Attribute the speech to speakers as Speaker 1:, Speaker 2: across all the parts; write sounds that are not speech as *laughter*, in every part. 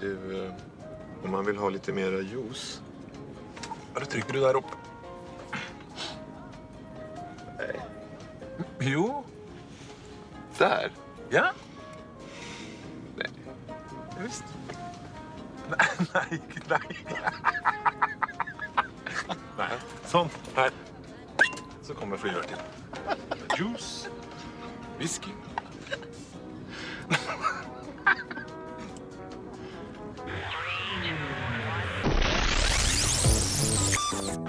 Speaker 1: Du, eh, om man vill ha lite mera juice.
Speaker 2: Ja, då trycker du där uppe.
Speaker 1: Nej.
Speaker 2: Jo.
Speaker 1: Där?
Speaker 2: Ja.
Speaker 1: Nej.
Speaker 2: Visst. Nej, nej, nej. Sånt. Nej. Så kommer till. Juice. Whisky.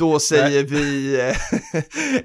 Speaker 3: Då säger vi eh,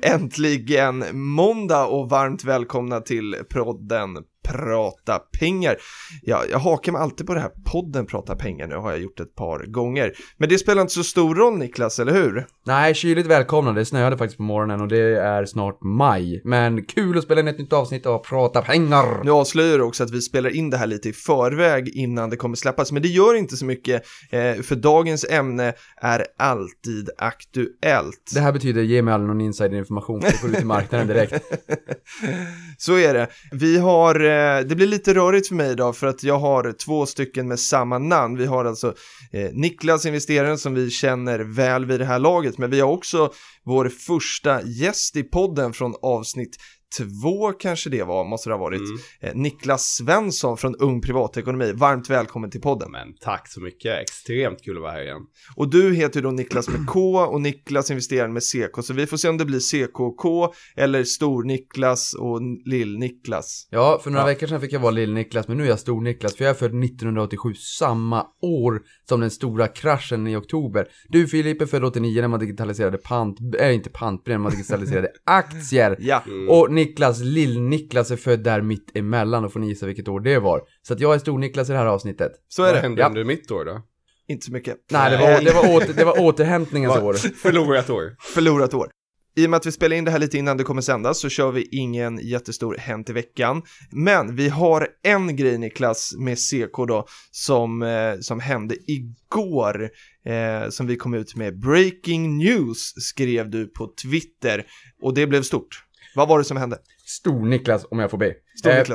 Speaker 3: *laughs* äntligen måndag och varmt välkomna till podden Prata pengar. Ja, jag hakar mig alltid på det här podden Prata pengar, nu har jag gjort ett par gånger. Men det spelar inte så stor roll Niklas, eller hur?
Speaker 4: Nej, kyligt välkomna. Det snöade faktiskt på morgonen och det är snart maj. Men kul att spela in ett nytt avsnitt och prata pengar.
Speaker 3: Nu avslöjar också att vi spelar in det här lite i förväg innan det kommer släppas, men det gör inte så mycket eh, för dagens ämne är alltid aktuellt.
Speaker 4: Det här betyder ge mig aldrig någon insiderinformation för att få ut i marknaden direkt. *laughs*
Speaker 3: Så är det. Vi har, eh, det blir lite rörigt för mig idag för att jag har två stycken med samma namn. Vi har alltså eh, Niklas, investeraren som vi känner väl vid det här laget, men vi har också vår första gäst i podden från avsnitt två kanske det var, måste det ha varit. Eh, Niklas Svensson från Ung Privatekonomi. Varmt välkommen till podden.
Speaker 5: Men tack så mycket, extremt kul att vara här igen.
Speaker 3: Och du heter ju då Niklas med K och Niklas investeraren med CK, så vi får se om det blir CKK eller Stor-Niklas och Lill-Niklas.
Speaker 4: Ja, för några
Speaker 3: Ja.
Speaker 4: veckor sedan fick jag vara Lill-Niklas, men nu är jag Stor-Niklas, för jag är född 1987, samma år som den stora kraschen i oktober. Du Filip är född 89 när man digitaliserade pant, äh, inte pantbrev, när man digitaliserade *laughs* aktier.
Speaker 3: Ja,
Speaker 4: Och Niklas, Lill-Niklas är född där mitt emellan och får ni gissa vilket år det var. Så att jag är Stor-Niklas i det här avsnittet.
Speaker 3: så är
Speaker 5: Vad
Speaker 3: det.
Speaker 5: hände
Speaker 4: Ja.
Speaker 5: under mitt år då?
Speaker 3: Inte så mycket.
Speaker 4: Nej, det var, det var, åter, det var återhämtningens år. *laughs*
Speaker 5: Förlorat år.
Speaker 3: Förlorat år. I och med att vi spelar in det här lite innan det kommer sändas så kör vi ingen jättestor Hänt i veckan. Men vi har en grej Niklas med CK då som, eh, som hände igår eh, som vi kom ut med. Breaking news skrev du på Twitter och det blev stort. Vad var det som hände?
Speaker 4: Stor-Niklas, om jag får be.
Speaker 3: Stor
Speaker 4: Eh.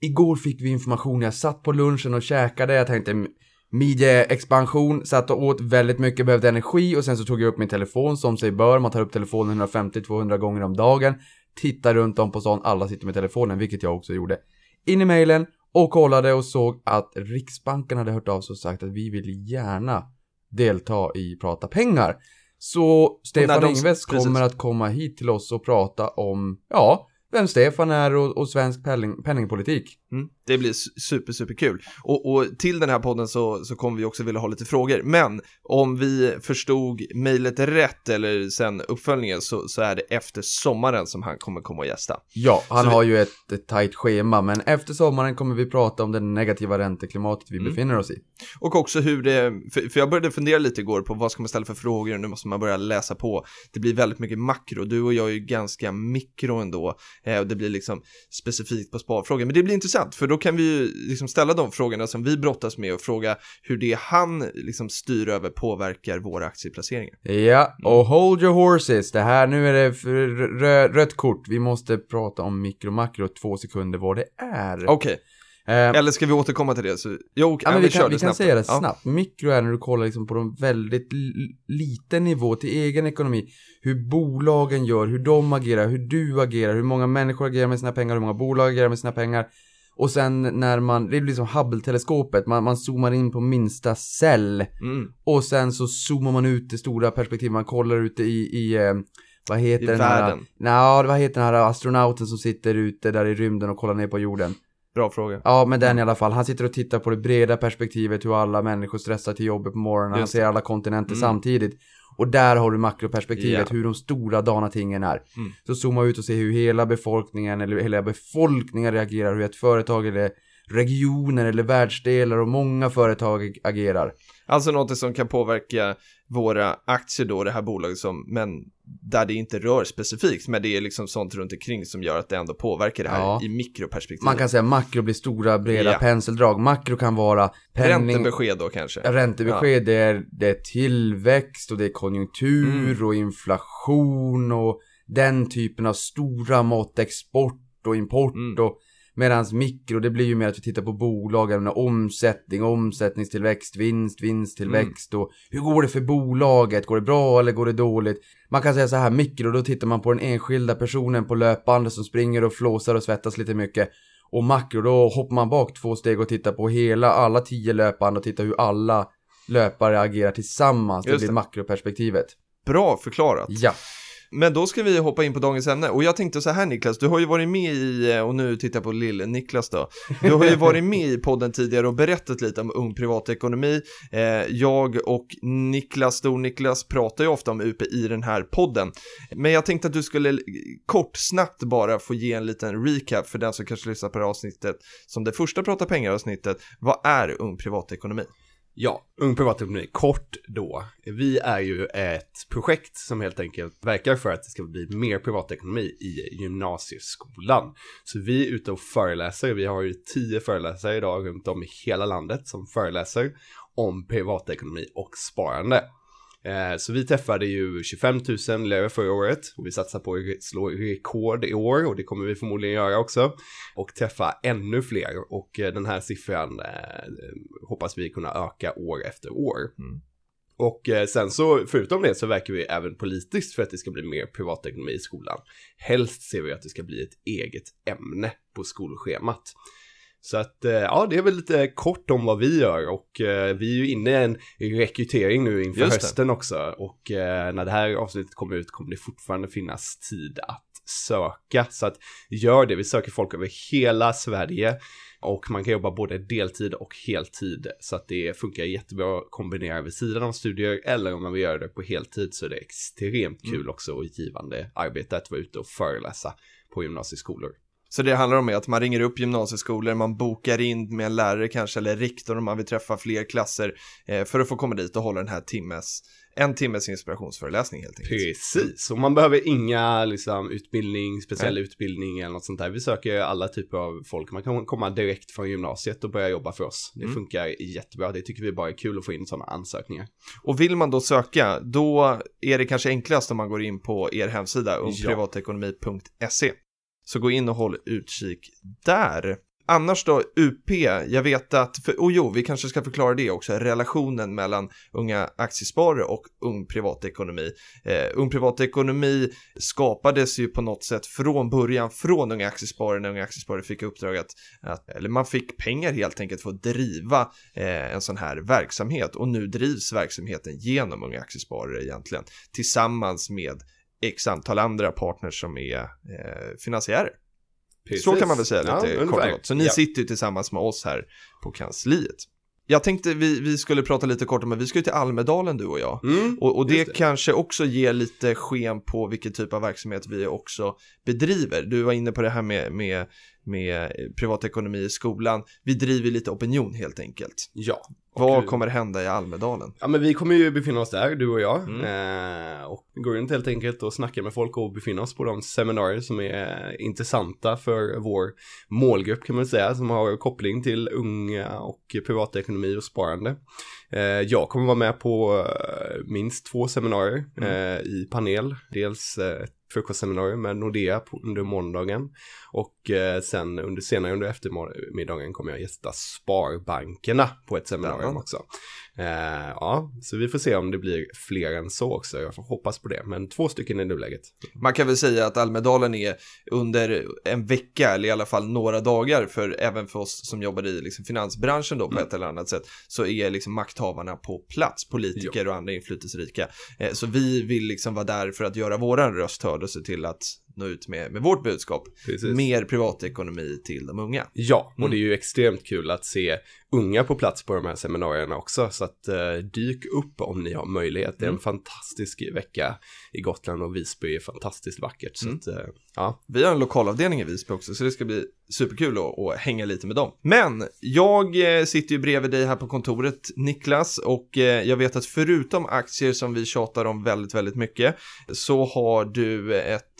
Speaker 4: Igår fick vi information, jag satt på lunchen och käkade, jag tänkte midjeexpansion, satt och åt väldigt mycket, behövde energi och sen så tog jag upp min telefon som sig bör, man tar upp telefonen 150-200 gånger om dagen, tittar runt om på sån, alla sitter med telefonen, vilket jag också gjorde. In i mejlen och kollade och såg att Riksbanken hade hört av sig och sagt att vi vill gärna delta i Prata pengar. Så Stefan
Speaker 3: de-
Speaker 4: Ingves
Speaker 3: precis.
Speaker 4: kommer att komma hit till oss och prata om, ja, vem Stefan är och, och svensk penning, penningpolitik.
Speaker 3: Mm, det blir su- super, super kul. Och, och till den här podden så, så kommer vi också vilja ha lite frågor. Men om vi förstod mejlet rätt eller sen uppföljningen så, så är det efter sommaren som han kommer komma och gästa.
Speaker 4: Ja, han
Speaker 3: Så vi-
Speaker 4: har ju ett, ett tajt schema, men efter sommaren kommer vi prata om det negativa ränteklimatet vi
Speaker 3: Mm.
Speaker 4: befinner oss i.
Speaker 3: Och också hur det, för, för jag började fundera lite igår på vad ska man ställa för frågor och nu måste man börja läsa på. Det blir väldigt mycket makro, du och jag är ju ganska mikro ändå eh, och det blir liksom specifikt på sparfrågor. Men det blir intressant för då kan vi ju liksom ställa de frågorna som vi brottas med och fråga hur det han liksom styr över påverkar våra aktieplaceringar.
Speaker 4: Ja, och hold your horses. Det här, nu är det rö, rött kort. Vi måste prata om mikro makro två sekunder vad det är.
Speaker 3: Okej,
Speaker 4: Eh,
Speaker 3: eller ska vi återkomma till det? Så, jo,
Speaker 4: Ja, men vi, kan,
Speaker 3: kör
Speaker 4: vi kan säga det
Speaker 3: Ja.
Speaker 4: snabbt. Mikro är när du kollar liksom på de väldigt liten nivå till egen ekonomi. Hur bolagen gör, hur de agerar, hur du agerar, hur många människor agerar med sina pengar, hur många bolag agerar med sina pengar. Och sen när man, det är liksom Hubble-teleskopet, man, man zoomar in på minsta cell.
Speaker 3: Mm.
Speaker 4: Och sen så zoomar man ut det stora perspektivet, man kollar ute i, i eh, vad heter
Speaker 3: I
Speaker 4: den här,
Speaker 3: världen.
Speaker 4: Nja, vad heter den här astronauten som sitter ute där i rymden och kollar ner på jorden?
Speaker 3: Bra fråga.
Speaker 4: Ja, men den i alla fall. Han sitter och tittar på det breda perspektivet, hur alla människor stressar till jobbet på morgonen. Han ser alla kontinenter
Speaker 3: Mm.
Speaker 4: samtidigt. Och där har du makroperspektivet,
Speaker 3: Ja.
Speaker 4: hur de stora dana tingen är.
Speaker 3: Mm.
Speaker 4: Så zooma ut och se hur hela befolkningen, eller hela befolkningen reagerar, hur ett företag eller regioner eller världsdelar och många företag ag- agerar.
Speaker 3: Alltså något som kan påverka våra aktier då, det här bolaget som, men där det inte rör specifikt, men det är liksom sånt runt omkring som gör att det ändå påverkar det här
Speaker 4: Ja.
Speaker 3: i mikroperspektiv.
Speaker 4: Man kan säga makro blir stora breda
Speaker 3: Ja.
Speaker 4: penseldrag. Makro kan vara penning,
Speaker 3: Räntebesked då kanske.
Speaker 4: Ja, Räntebesked, det, är, det är tillväxt och det är konjunktur
Speaker 3: Mm.
Speaker 4: och inflation och den typen av stora mått, export och import
Speaker 3: Mm.
Speaker 4: och medans mikro, det blir ju mer att vi tittar på bolagen med omsättning, omsättningstillväxt, vinst, vinsttillväxt och hur går det för bolaget? Går det bra eller går det dåligt? Man kan säga så här, mikro, då tittar man på den enskilda personen på löpband som springer och flåsar och svettas lite mycket. Och makro, då hoppar man bak två steg och tittar på hela, alla tio löpband och tittar hur alla löpare agerar tillsammans. Det
Speaker 3: Just
Speaker 4: blir
Speaker 3: det.
Speaker 4: makroperspektivet.
Speaker 3: Bra förklarat.
Speaker 4: Ja.
Speaker 3: Men då ska vi hoppa in på dagens ämne och jag tänkte så här Niklas, du har ju varit med i, eh, och nu tittar jag på lille Niklas då, du har ju varit med i podden tidigare och berättat lite om ung privatekonomi. Eh, jag och Niklas, Stor-Niklas pratar ju ofta om UP i den här podden. Men jag tänkte att du skulle kort, snabbt bara få ge en liten recap för den som kanske lyssnar på det här avsnittet som det första Prata pengar-avsnittet. Vad är ung privatekonomi?
Speaker 5: Ja, Ung Privatekonomi, kort då. Vi är ju ett projekt som helt enkelt verkar för att det ska bli mer privatekonomi i gymnasieskolan. Så vi är ute och föreläser, vi har ju tio föreläsare idag runt om i hela landet som föreläser om privatekonomi och sparande. Eh, Så vi träffade ju 25 000 elever förra året och vi satsar på att slå rekord i år och det kommer vi förmodligen göra också. Och träffa ännu fler och eh, den här siffran eh, hoppas vi kunna öka år efter år.
Speaker 3: Mm.
Speaker 5: Och sen så, förutom det så verkar vi även politiskt för att det ska bli mer privatekonomi i skolan. Helst ser vi att det ska bli ett eget ämne på skolschemat. Så att, eh, ja, det är väl lite kort om vad vi gör och eh, vi är ju inne i en rekrytering nu inför hösten också. Och eh, när det här avsnittet kommer ut kommer det fortfarande finnas tid att söka. Så att gör det, vi söker folk över hela Sverige. Och man kan jobba både deltid och heltid så att det funkar jättebra att kombinera vid sidan av studier eller om man vill göra det på heltid så är det extremt kul också och givande arbete att vara ute och föreläsa på gymnasieskolor.
Speaker 3: Så det handlar om att man ringer upp gymnasieskolor, man bokar in med en lärare kanske eller rektor om man vill träffa fler klasser eh, för att få komma dit och hålla den här timmes, en timmes inspirationsföreläsning helt enkelt.
Speaker 5: Precis, och man behöver inga liksom, utbildning, speciell utbildning eller något sånt där. Vi söker alla typer av folk. Man kan komma direkt från gymnasiet och börja jobba för oss. Det
Speaker 3: Mm.
Speaker 5: funkar jättebra. Det tycker vi bara är kul att få in sådana ansökningar.
Speaker 3: Och vill man då söka, då är det kanske enklast om man går in på er hemsida, ungprivatekonomi.se. Så gå in och håll utkik där. Annars då, UP, jag vet att, för, och jo, vi kanske ska förklara det också, relationen mellan unga aktiesparare och ung privatekonomi. Eh, ung privatekonomi skapades ju på något sätt från början från unga aktiesparare när unga aktiesparare fick uppdraget, att eller man fick pengar helt enkelt för att driva eh, en sån här verksamhet och nu drivs verksamheten genom unga aktiesparare egentligen tillsammans med x antal andra partners som är eh, finansiärer. Så kan man väl säga
Speaker 5: Ja,
Speaker 3: lite kort
Speaker 5: ungefär.
Speaker 3: och gott. Så ni
Speaker 5: Ja.
Speaker 3: sitter ju tillsammans med oss här på kansliet. Jag tänkte vi, vi skulle prata lite kort om att vi ska ju till Almedalen du och jag.
Speaker 5: Mm.
Speaker 3: Och, och det,
Speaker 5: det.
Speaker 3: kanske också ger lite sken på vilken typ av verksamhet vi också bedriver. Du var inne på det här med, med, med privatekonomi i skolan. Vi driver lite opinion helt enkelt.
Speaker 5: Ja.
Speaker 3: Vad kommer hända i Almedalen?
Speaker 5: Ja men vi kommer ju befinna oss där, du och jag.
Speaker 3: Mm.
Speaker 5: Eh, och går runt helt enkelt och snackar med folk och befinner oss på de seminarier som är intressanta för vår målgrupp kan man säga. Som har koppling till unga och privatekonomi och sparande. Eh, jag kommer vara med på eh, minst två seminarier eh, i panel. Dels eh, ett frukostseminarium med Nordea under måndagen. Och eh, sen under senare under eftermiddagen kommer jag gästa Sparbankerna på ett seminarium också. Eh, ja, så vi får se om det blir fler än så också. Jag får hoppas på det. Men två stycken i nuläget.
Speaker 3: Man kan väl säga att Almedalen är under en vecka eller i alla fall några dagar för även för oss som jobbar i liksom finansbranschen då på
Speaker 5: Mm.
Speaker 3: ett eller annat sätt så är liksom makthavarna på plats, politiker och andra inflytelserika. Eh, Så vi vill liksom vara där för att göra våran röst hörd och se till att nå ut med, med vårt budskap.
Speaker 5: Precis.
Speaker 3: Mer privatekonomi till de unga.
Speaker 5: Ja, och
Speaker 3: Mm.
Speaker 5: det är ju extremt kul att se unga på plats på de här seminarierna också. Så att eh, dyk upp om ni har möjlighet. Det är en
Speaker 3: Mm.
Speaker 5: fantastisk vecka i Gotland och Visby är fantastiskt vackert. Så
Speaker 3: Mm.
Speaker 5: att, eh, ja.
Speaker 3: Vi har en lokalavdelning i Visby också, så det ska bli superkul att, att hänga lite med dem. Men jag eh, sitter ju bredvid dig här på kontoret, Niklas, och eh, jag vet att förutom aktier som vi tjatar om väldigt, väldigt mycket, så har du ett,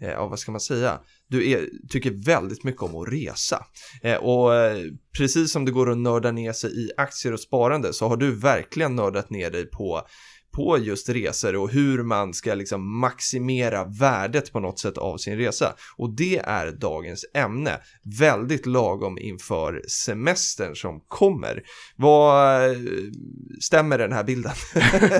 Speaker 3: Eh, ja vad ska man säga, du är, tycker väldigt mycket om att resa. Eh, och eh, precis som det går att nörda ner sig i aktier och sparande så har du verkligen nördat ner dig på på just resor och hur man ska liksom maximera värdet på något sätt av sin resa. Och det är dagens ämne. Väldigt lagom inför semestern som kommer. Vad eh, stämmer den här bilden?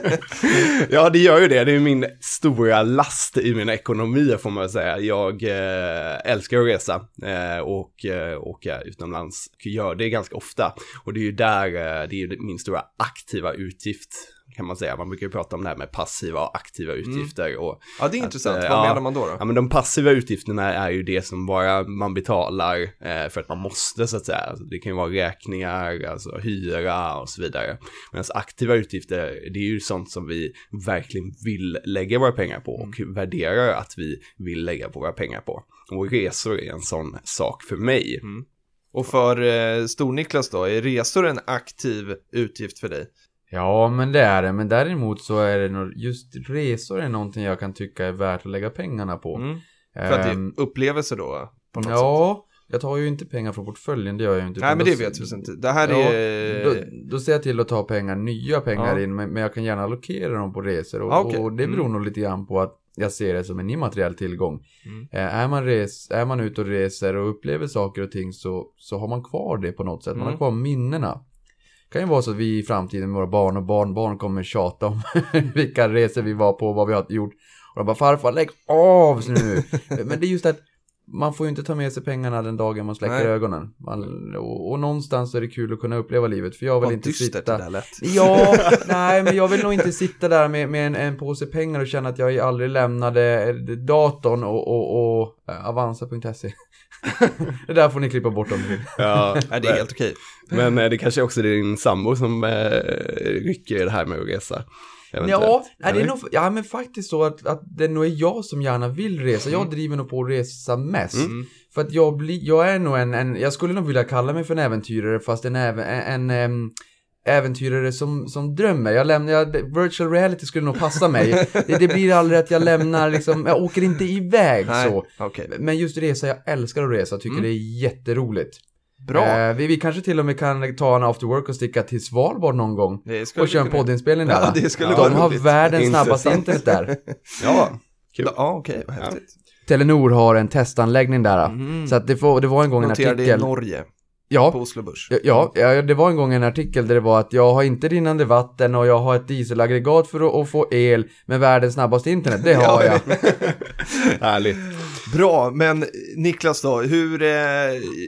Speaker 3: *laughs*
Speaker 5: ja, det gör ju det. Det är min stora last i min ekonomi, får man säga. Jag eh, älskar att resa eh, och åka utomlands. Gör det ganska ofta. Och det är ju där, det är min stora aktiva utgift kan man säga. Man brukar ju prata om det här med passiva och aktiva utgifter. Och
Speaker 3: Ja, det är
Speaker 5: Att,
Speaker 3: intressant.
Speaker 5: eh,
Speaker 3: Vad
Speaker 5: ja.
Speaker 3: menar man då? då?
Speaker 5: Ja men de passiva utgifterna är ju det som bara man betalar eh, för att man måste så att säga. Alltså, Det kan ju vara räkningar, alltså hyra och så vidare. Medan aktiva utgifter, det är ju sånt som vi verkligen vill lägga våra pengar på och värderar att vi vill lägga våra pengar på. Och resor är en sån sak för mig.
Speaker 3: Och för eh, Stor-Niklas då, är resor en aktiv utgift för dig?
Speaker 4: Ja, men det är det. Men däremot så är det nog, just resor är någonting jag kan tycka är värt att lägga pengarna på.
Speaker 3: Mm. För att det
Speaker 4: Ehm,
Speaker 3: är upplevelser då? På något sätt.
Speaker 4: ja, jag tar ju inte pengar från portföljen, det gör jag ju inte.
Speaker 3: Nej, men
Speaker 4: då-
Speaker 3: det vet vi inte. Det här
Speaker 4: Ja,
Speaker 3: är...
Speaker 4: då, då ser jag till att ta pengar, nya pengar
Speaker 3: Ja.
Speaker 4: in, men, men jag kan gärna allokera dem på resor. Och,
Speaker 3: Ah, okej.
Speaker 4: och det beror
Speaker 3: Mm.
Speaker 4: nog lite grann på att jag ser det som en immateriell tillgång.
Speaker 3: Mm.
Speaker 4: Eh, är, man res, är man ute och reser och upplever saker och ting så, så har man kvar det på något sätt. Man
Speaker 3: Mm.
Speaker 4: har kvar minnena. Det kan ju vara så att vi i framtiden med våra barn och barnbarn kommer tjata om *laughs* vilka resor vi var på och vad vi har gjort. Och de bara farfar lägg av nu. *laughs* Men det är just att man får ju inte ta med sig pengarna den dagen man släcker
Speaker 3: Nej.
Speaker 4: ögonen. Man, och, och någonstans är det kul att kunna uppleva livet. För jag vill
Speaker 3: Vad
Speaker 4: inte sitta...
Speaker 3: det där lät.
Speaker 4: Ja, *laughs* nej men jag vill nog inte sitta där med, med en, en påse pengar och känna att jag aldrig lämnade datorn och, och, och eh, Avanza.se. *laughs* det där får ni klippa bort om ni.
Speaker 5: Ja, *laughs*
Speaker 3: Nej, det är helt okej.
Speaker 5: Men eh, det kanske också är din sambo som eh, rycker i det här med att resa.
Speaker 4: Ja, nej, det är nog, ja men faktiskt så att, att det nog är jag som gärna vill resa. Jag driver nog på att resa mest.
Speaker 5: Mm.
Speaker 4: För att jag blir, jag är nog en, en, jag skulle nog vilja kalla mig för en äventyrare fast en, en, en em, äventyrare som, som drömmer. Jag lämnar, jag, virtual reality skulle nog passa mig. det, det blir aldrig att jag lämnar liksom, jag åker inte iväg
Speaker 3: Nej,
Speaker 4: så.
Speaker 3: okej.
Speaker 4: Men just resa, jag älskar att resa, tycker
Speaker 3: Mm.
Speaker 4: det är jätteroligt.
Speaker 3: Bra.
Speaker 4: Eh, vi, vi kanske till och med kan ta en after work och sticka till Svalbard någon gång. Och köra en poddinspelning där.
Speaker 3: Ja, det skulle
Speaker 4: De har
Speaker 3: roligt.
Speaker 4: världens snabbaste internet där. *laughs*
Speaker 5: Ja, kul.
Speaker 3: Ja, okej, vad häftigt.
Speaker 4: Telenor har en testanläggning där.
Speaker 3: Mhm.
Speaker 4: Så att det, får, det var en gång en
Speaker 3: Notera det i
Speaker 4: artikel.
Speaker 3: Norge,
Speaker 4: Ja,
Speaker 3: på Oslo Börs.
Speaker 4: Ja, ja, det var en gång en artikel där det var att jag har inte rinnande vatten och jag har ett dieselaggregat för att, att få el med världens snabbaste internet. Det *laughs* har jag. *laughs*
Speaker 5: Härligt.
Speaker 3: Bra, men Niklas då, hur, eh,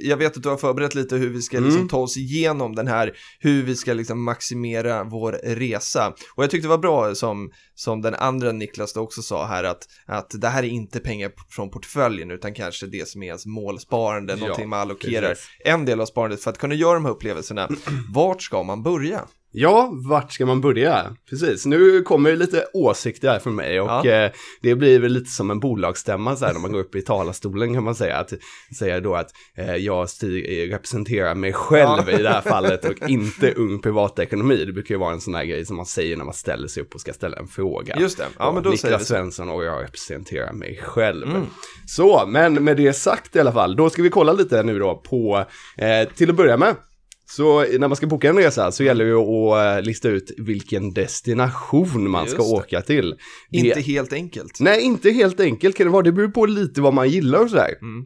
Speaker 3: jag vet att du har förberett lite hur vi ska liksom
Speaker 5: Mm.
Speaker 3: ta oss igenom den här, hur vi ska liksom maximera vår resa. Och jag tyckte det var bra som, som den andra Niklas då också sa här att, att det här är inte pengar från portföljen utan kanske det som är ens målsparande,
Speaker 5: Ja,
Speaker 3: någonting man allokerar.
Speaker 5: precis.
Speaker 3: En del av sparandet för att kunna göra de här upplevelserna. Vart ska man börja?
Speaker 5: Ja, vart ska man börja? Precis, nu kommer lite åsikter här från mig och
Speaker 3: Ja.
Speaker 5: eh, det blir väl lite som en bolagsstämma så här när man går upp i talarstolen kan man säga. Att säga då att eh, jag eh, representerar mig själv i det här fallet och *laughs* inte ung privatekonomi. Det brukar ju vara en sån här grej som man säger när man ställer sig upp och ska ställa en fråga.
Speaker 3: Just det, ja men då
Speaker 5: Niklas
Speaker 3: säger vi.
Speaker 5: Svensson och jag representerar mig själv.
Speaker 3: Mm.
Speaker 5: Så, men med det sagt i alla fall, då ska vi kolla lite nu då på, eh, till att börja med, så när man ska boka en resa så gäller det ju att eh, lista ut vilken destination man ska
Speaker 3: Just det.
Speaker 5: åka till. Det-
Speaker 3: Inte helt enkelt.
Speaker 5: Nej, inte helt enkelt kan det vara. Det beror på lite vad man gillar och sådär.
Speaker 3: Mm.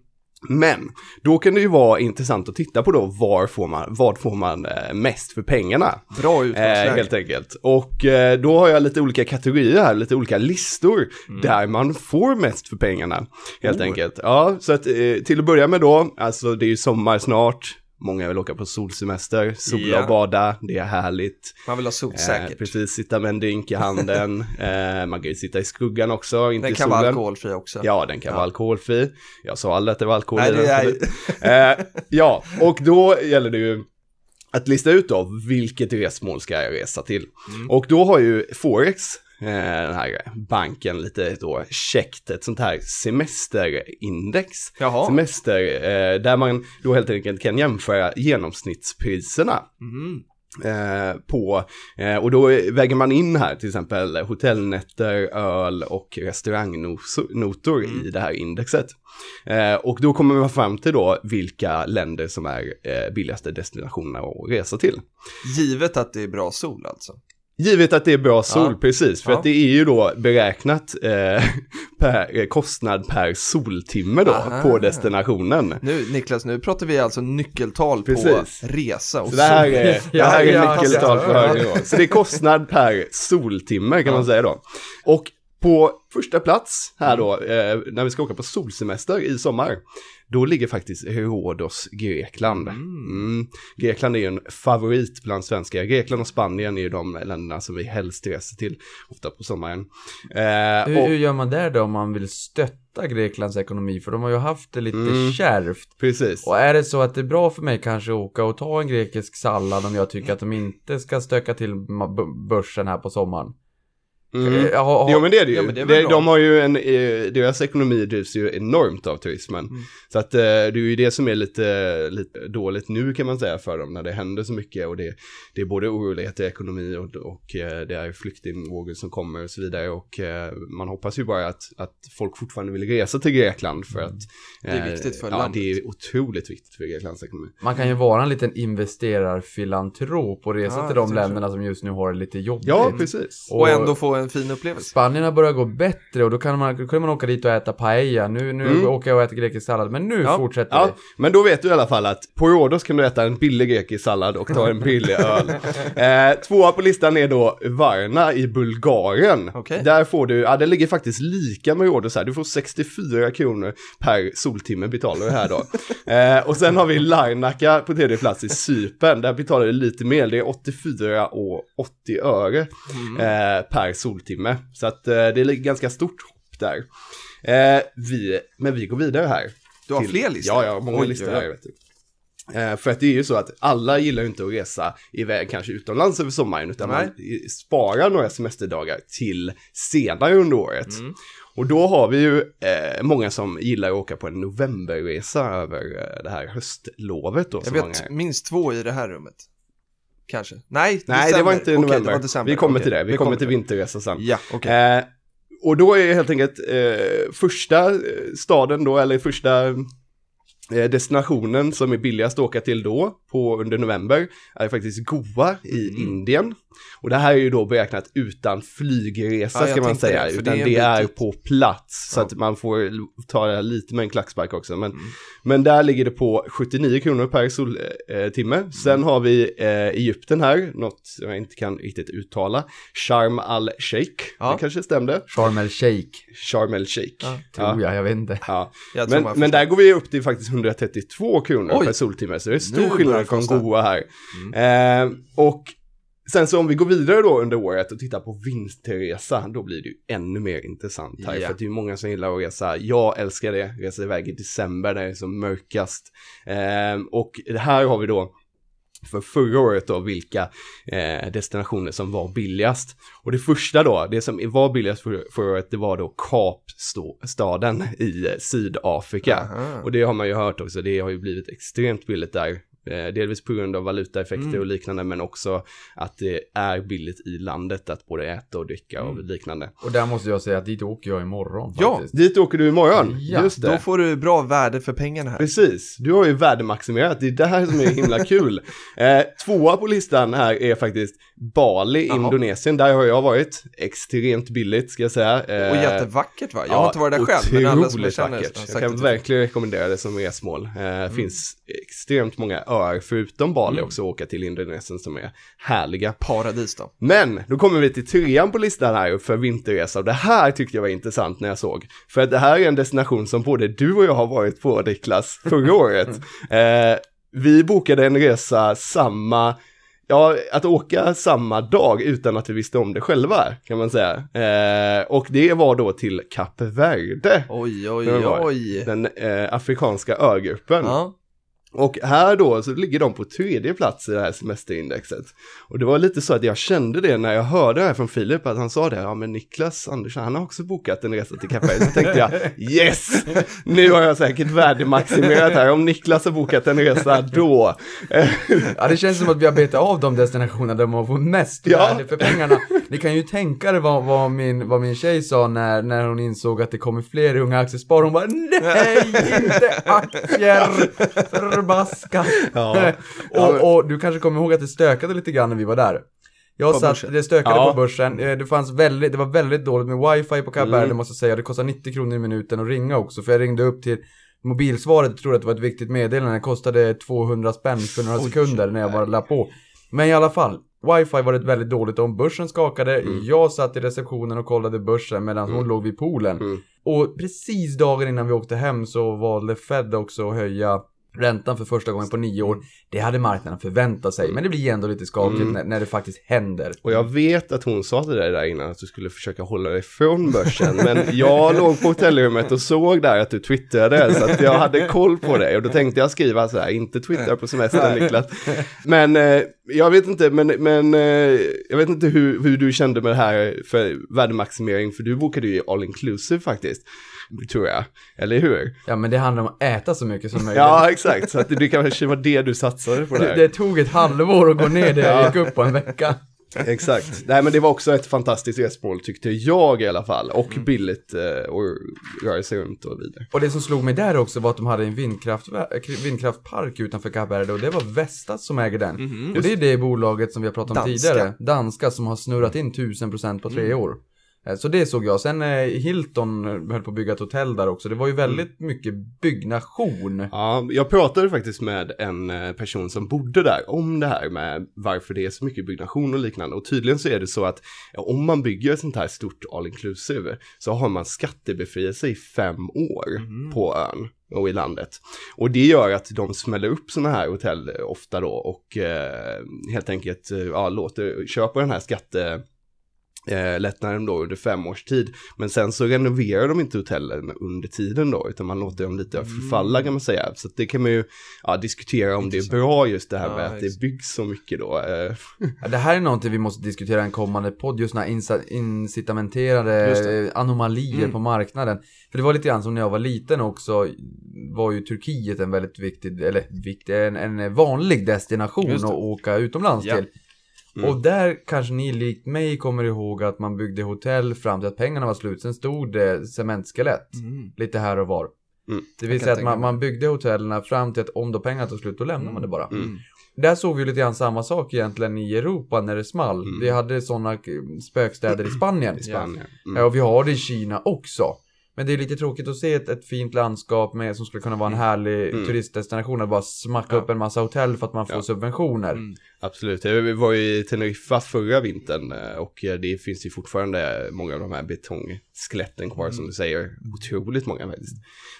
Speaker 5: Men då kan det ju vara intressant att titta på då var får man, vad får man eh, mest för pengarna.
Speaker 3: Bra
Speaker 5: Eh,
Speaker 3: utgångsläge.
Speaker 5: helt enkelt. Och eh, då har jag lite olika kategorier här, lite olika listor
Speaker 3: Mm.
Speaker 5: där man får mest för pengarna. Helt
Speaker 3: Oh.
Speaker 5: enkelt. Ja, så att eh, till att börja med då, alltså det är ju sommar snart. Många vill åka på solsemester, sola
Speaker 3: Ja.
Speaker 5: och bada, det är härligt.
Speaker 3: Man vill ha
Speaker 5: Eh,
Speaker 3: solsäkert.
Speaker 5: precis, sitta med en drink i handen. *laughs* eh, man kan ju sitta i skuggan också, inte
Speaker 3: Den kan
Speaker 5: solen.
Speaker 3: vara alkoholfri också.
Speaker 5: Ja, den kan
Speaker 3: Ja.
Speaker 5: vara alkoholfri. Jag sa aldrig att det var alkohol
Speaker 3: Nej,
Speaker 5: i
Speaker 3: det
Speaker 5: den.
Speaker 3: är...
Speaker 5: Eh, ja, och då gäller det ju att lista ut då vilket resmål ska jag resa till.
Speaker 3: Mm.
Speaker 5: Och då har ju Forex, eh, den här banken, lite då checkt ett sånt här semesterindex.
Speaker 3: Jaha.
Speaker 5: Semester, eh, där man då helt enkelt kan jämföra genomsnittspriserna.
Speaker 3: Mhm.
Speaker 5: Eh, på, eh, och då väger man in här till exempel hotellnätter, öl och restaurangnotor i det här indexet. Eh, och då kommer man fram till då vilka länder som är eh, billigaste destinationerna att resa till.
Speaker 3: Givet att det är bra sol alltså.
Speaker 5: Givet att det är bra sol,
Speaker 3: Ja.
Speaker 5: precis, för
Speaker 3: Ja.
Speaker 5: att det är ju då beräknat eh, *laughs* per, kostnad per soltimme då
Speaker 3: Aha.
Speaker 5: på destinationen.
Speaker 3: Nu Niklas, nu pratar vi alltså nyckeltal på
Speaker 5: Precis.
Speaker 3: resa och
Speaker 5: Så det här
Speaker 3: sol.
Speaker 5: är, *laughs* det här
Speaker 4: Ja,
Speaker 5: är nyckeltal på
Speaker 4: ja.
Speaker 5: hög nivå. Så det är kostnad per soltimme kan man säga då. Och på första plats här då, eh, när vi ska åka på solsemester i sommar, då ligger faktiskt Rhodos, Grekland. Mm. Grekland är ju en favorit bland svenskar. Grekland och Spanien är ju de länderna som vi helst reser till, ofta på sommaren. Eh,
Speaker 4: Hur,
Speaker 5: och,
Speaker 4: hur gör man där då om man vill stötta Greklands ekonomi? För de har ju haft det lite
Speaker 5: Mm.
Speaker 4: kärvt.
Speaker 5: precis.
Speaker 4: Och är det så att det är bra för mig kanske att åka och ta en grekisk sallad om jag tycker att de inte ska stöka till börsen här på sommaren?
Speaker 5: Mm.
Speaker 4: Eh, har- har-
Speaker 5: Jo men det är det ju.
Speaker 3: Ja, det är väl
Speaker 5: de, har ju en, eh, deras ekonomi drivs ju enormt av turismen.
Speaker 3: Mm.
Speaker 5: Så att eh, det är ju det som är lite, lite dåligt nu kan man säga för dem när det händer så mycket och det, det är både oroligheter i ekonomi och, och det är flyktingvågor som kommer och så vidare och man hoppas ju bara att, att folk fortfarande vill resa till Grekland för att
Speaker 3: Mm. Det är viktigt för
Speaker 5: ja,
Speaker 3: landet.
Speaker 5: det är otroligt viktigt för Greklands ekonomi.
Speaker 4: Man kan ju vara en liten investerarfilantrop och resa
Speaker 3: Ja,
Speaker 4: till
Speaker 3: det
Speaker 4: de länderna som just nu har det lite jobbigt.
Speaker 5: Ja, precis.
Speaker 3: Och ändå få en fin upplevelse.
Speaker 4: Spanien har börjat gå bättre och då kan man, kan man åka dit och äta paella. Nu, nu
Speaker 5: Mm.
Speaker 4: åker jag och äter grekisk sallad, men nu
Speaker 3: Ja.
Speaker 4: fortsätter
Speaker 5: Ja,
Speaker 4: vi.
Speaker 5: men då vet du i alla fall att på Rhodos kan du äta en billig grekisk sallad och ta en billig *laughs* öl. Eh, tvåa på listan är då Varna i Bulgarien.
Speaker 3: Okej.
Speaker 5: Där får du, ja det ligger faktiskt lika med Rhodos här, du får 64 kronor per soltimme betalar du här då. *laughs* eh, och sen har vi Larnaca på tredje plats i Cypern, där betalar du lite mer, det är 84 och 80 öre eh, per soltimme. Så att eh, det är ganska stort hopp där. Eh, vi, men vi går vidare här.
Speaker 3: Du har
Speaker 5: till-
Speaker 3: fler listor?
Speaker 5: Ja, ja, många
Speaker 3: Oj,
Speaker 5: listor här vet du. Eh, för att det är ju så att alla gillar ju inte att resa iväg kanske utomlands över sommaren utan
Speaker 3: Nej.
Speaker 5: man sparar några semesterdagar till senare under året.
Speaker 3: Mm.
Speaker 5: Och då har vi ju eh, många som gillar att åka på en novemberresa över eh, det här höstlovet då.
Speaker 3: Jag vet
Speaker 5: många...
Speaker 3: minst två i det här rummet. Kanske. Nej,
Speaker 5: Nej, det var inte
Speaker 3: Okej,
Speaker 5: november.
Speaker 3: det var december.
Speaker 5: Vi kommer
Speaker 3: Okej,
Speaker 5: till det, vi, kommer till vinterresa sen.
Speaker 3: Ja, okej.
Speaker 5: Eh, och då är helt enkelt eh, första eh, staden då, eller första eh, destinationen som är billigast att åka till då, på under november, är faktiskt Goa i
Speaker 3: Mm.
Speaker 5: Indien. Och det här är ju då beräknat utan flygresa
Speaker 3: Ja,
Speaker 5: ska man säga,
Speaker 3: det,
Speaker 5: utan
Speaker 3: det är
Speaker 5: det är,
Speaker 3: bit dit.
Speaker 5: på plats. Så
Speaker 3: Ja.
Speaker 5: att man får ta det här lite med en klackspark också. Men,
Speaker 3: Mm.
Speaker 5: men där ligger det på 79 kronor per soltimme.
Speaker 3: Mm.
Speaker 5: Sen har vi eh, Egypten här, något som jag inte kan riktigt uttala. Sharm al-Sheikh,
Speaker 3: Ja.
Speaker 5: det kanske stämde.
Speaker 4: Sharm el Sheikh,
Speaker 5: Sharm el-Sheikh.
Speaker 3: Ja,
Speaker 4: tror jag, jag vet inte.
Speaker 5: Ja.
Speaker 3: Jag tror
Speaker 5: Men, men där går vi upp till faktiskt 132 kronor
Speaker 3: Oj.
Speaker 5: per soltimme, så det är
Speaker 3: Nu
Speaker 5: stor
Speaker 3: det
Speaker 5: skillnad från. Goa här. Eh, och sen så om vi går vidare då under året och tittar på vinterresa, då blir det ju ännu mer intressant här.
Speaker 3: Ja.
Speaker 5: För det är ju många som gillar att resa. Jag älskar det, resa iväg i december när det är som mörkast. Eh, och här har vi då för förra året då vilka eh, destinationer som var billigast. Och det första då, det som var billigast för, förra året, det var då Kapstaden i eh, Sydafrika.
Speaker 3: Aha.
Speaker 5: Och det har man ju hört också, det har ju blivit extremt billigt där. Eh, delvis på grund av valutaeffekter
Speaker 3: Mm.
Speaker 5: och liknande, men också att det är billigt i landet att både äta och dricka och liknande.
Speaker 4: Och där måste jag säga att dit åker jag imorgon
Speaker 3: Ja.
Speaker 4: faktiskt.
Speaker 5: Dit åker du imorgon,
Speaker 4: Ja,
Speaker 5: just det.
Speaker 3: Då får du bra värde för pengarna här.
Speaker 5: Precis, du har ju värdemaximerat, det är det här som är himla *laughs* kul. Eh, tvåa på listan här är faktiskt Bali,
Speaker 3: Jaha.
Speaker 5: Indonesien, där har jag varit. Extremt billigt ska jag säga. Eh,
Speaker 3: Och jättevackert va? Jag har inte varit där själv, men alla som jag känner
Speaker 5: vackert. Jag kan verkligen rekommendera det som resmål. Eh, finns extremt många öar förutom Bali
Speaker 3: Mm.
Speaker 5: också åka till Indonesien som är härliga.
Speaker 3: Paradis då.
Speaker 5: Men, då kommer vi till trean på listan här för vinterresa och det här tyckte jag var intressant när jag såg. För att det här är en destination som både du och jag har varit på Niklas förra *laughs* året. Eh, vi bokade en resa samma, ja, att åka samma dag utan att vi visste om det själva, kan man säga. Eh, och det var då till Kap Verde,
Speaker 3: Oj, oj, oj.
Speaker 5: den eh, afrikanska ögruppen.
Speaker 3: Ja.
Speaker 5: Och här då så ligger de på tredje plats i det här semesterindexet. Och det var lite så att jag kände det när jag hörde det här från Filip, att han sa det, ja men Niklas Andersson, han har också bokat en resa till Kap Verde. Så tänkte jag, yes! Nu har jag säkert värdemaximerat här, om Niklas har bokat en resa då.
Speaker 4: Ja, det känns som att vi har betat av de destinationer där man får mest
Speaker 5: Ja.
Speaker 4: värde för pengarna. Ni kan ju tänka er vad, vad, min, vad min tjej sa när, när hon insåg att det kommer fler unga aktiespar. Hon bara nej, inte aktier! Förbaskat!
Speaker 5: Ja. *laughs*
Speaker 4: och, och du kanske kommer ihåg att det stökade lite grann när vi var där. Jag
Speaker 3: På
Speaker 4: satt,
Speaker 3: börsen.
Speaker 4: det stökade
Speaker 5: Ja.
Speaker 4: på börsen, Eh, det fanns väldigt, det var väldigt dåligt med wifi på Kap
Speaker 5: Mm.
Speaker 4: måste jag säga. Det kostar 90 kronor i minuten att ringa också, för jag ringde upp till mobilsvaret och trodde att det var ett viktigt meddelande. Det kostade 200 spänn för några sekunder när jag bara la på. Men i alla fall, wifi var det väldigt dåligt om. Börsen skakade, jag satt i receptionen och kollade börsen medan hon låg vid poolen.
Speaker 5: Mm.
Speaker 4: Och precis dagen innan vi åkte hem så valde Fed också att höja räntan för första gången på nio år. Det hade marknaden förväntat sig, men det blir ändå lite skakigt
Speaker 5: Mm.
Speaker 4: när, när det faktiskt händer.
Speaker 5: Och jag vet att hon sa till dig där innan att du skulle försöka hålla dig från börsen. Men jag *laughs* låg på hotellrummet och såg där att du twittrade så att jag hade koll på dig. Och då tänkte jag skriva så här, inte twittra på semestern Niklas. Men eh, jag vet inte, men, men eh, jag vet inte hur, hur du kände med det här för värdemaximering. För du bokade ju all inclusive faktiskt. Tror jag, eller hur?
Speaker 4: Ja, men det handlar om att äta så mycket som möjligt.
Speaker 5: Ja, exakt. Så att det kanske var det du satsade på
Speaker 4: det,
Speaker 5: där. *laughs*
Speaker 4: det tog ett halvår att gå ner det jag
Speaker 5: Ja.
Speaker 4: gick upp på en vecka.
Speaker 5: Exakt. Nej men det var också ett fantastiskt resmål tyckte jag i alla fall. Och billigt eh, att röra sig runt och vidare.
Speaker 4: Och det som slog mig där också var att de hade en vindkraft, vindkraftpark utanför Kap Verde och det var Vestas som äger den.
Speaker 3: Mhm.
Speaker 4: Och det är det bolaget som vi har pratat om
Speaker 3: Danska.
Speaker 4: tidigare, danska, som har snurrat in 1000% på tre år. Eh, Så det såg jag. Sen eh, Hilton höll på att bygga ett hotell där också. Det var ju väldigt mycket byggnation.
Speaker 5: Ja, jag pratade faktiskt med en eh, person som bodde där om det här med varför det är så mycket byggnation och liknande. Och tydligen så är det så att om man bygger ett sånt här stort all inclusive så har man skattebefrielse i fem år på ön och i landet. Och det gör att de smäller upp sådana här hotell ofta då och eh, helt enkelt ja, låter, köper den här skatte eh, lättnaden då under fem års tid. Men sen så renoverar de inte hotellen under tiden då, utan man låter dem lite förfalla kan man säga. Så det kan man ju ja, diskutera om det är bra just det här
Speaker 3: Ja,
Speaker 5: med att det byggs så mycket då. Eh, *laughs*
Speaker 4: Ja, Det här är någonting vi måste diskutera i en kommande podd, just den här incitamenterade anomalier
Speaker 3: Mm.
Speaker 4: på marknaden. För det var lite grann som när jag var liten också, var ju Turkiet en väldigt viktig, eller viktig, en, en vanlig destination att åka utomlands
Speaker 3: Ja.
Speaker 4: till.
Speaker 5: Mm.
Speaker 4: Och där kanske ni likt mig kommer ihåg att man byggde hotell fram till att pengarna var slut. Sen stod det cementskelett
Speaker 3: Mm.
Speaker 4: lite här och var.
Speaker 5: Mm.
Speaker 4: Det vill säga att man, man byggde hotellen fram till att om då pengarna tog slut, då lämnar man det bara.
Speaker 5: Mm.
Speaker 4: Där såg vi lite grann samma sak egentligen i Europa när det small.
Speaker 5: Mm.
Speaker 4: Vi hade sådana spökstäder i Spanien.
Speaker 5: I Spanien.
Speaker 4: Ja,
Speaker 5: Mm.
Speaker 4: och vi har det i Kina också. Men det är lite tråkigt att se ett, ett fint landskap med, som skulle kunna vara en härlig
Speaker 5: Mm.
Speaker 4: turistdestination och bara smacka
Speaker 3: Ja.
Speaker 4: upp en massa hotell för att man får
Speaker 5: Ja.
Speaker 4: subventioner.
Speaker 3: Mm.
Speaker 5: Absolut, jag var ju i Teneriffa förra vintern eh, och eh, det finns ju fortfarande många av de här betongskeletten kvar som du säger. Otroligt många faktiskt.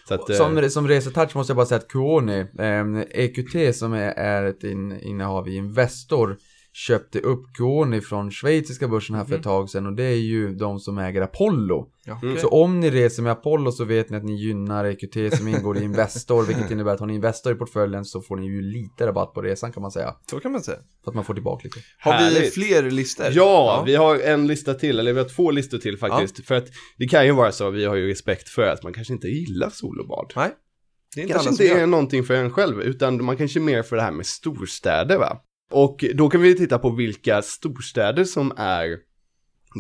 Speaker 5: Så att, eh,
Speaker 4: Som, som resetouch måste jag bara säga att Kuoni, eh, EQT som är, är ett in, innehav i Investor, köpte upp Kuoni från schweiziska börsen här för ett tag sedan och det är ju de som äger Apollo.
Speaker 3: Ja,
Speaker 5: Mm.
Speaker 3: okej.
Speaker 4: Så om ni reser med Apollo så vet ni att ni gynnar EQT som ingår i *laughs* Investor, vilket innebär att har ni Investor i portföljen så får ni ju lite rabatt på resan kan man säga.
Speaker 3: Så kan man säga.
Speaker 4: För att man får tillbaka lite.
Speaker 3: Har vi
Speaker 5: Härligt.
Speaker 3: fler listor?
Speaker 5: Ja, vi har en lista till, eller vi har två listor till faktiskt. För att det kan ju vara så, vi har ju respekt för att man kanske inte gillar sol och bad.
Speaker 3: Nej. Det är inte
Speaker 5: kanske inte är någonting för en själv, utan man kanske är mer för det här med storstäder va. Och då kan vi titta på vilka storstäder som är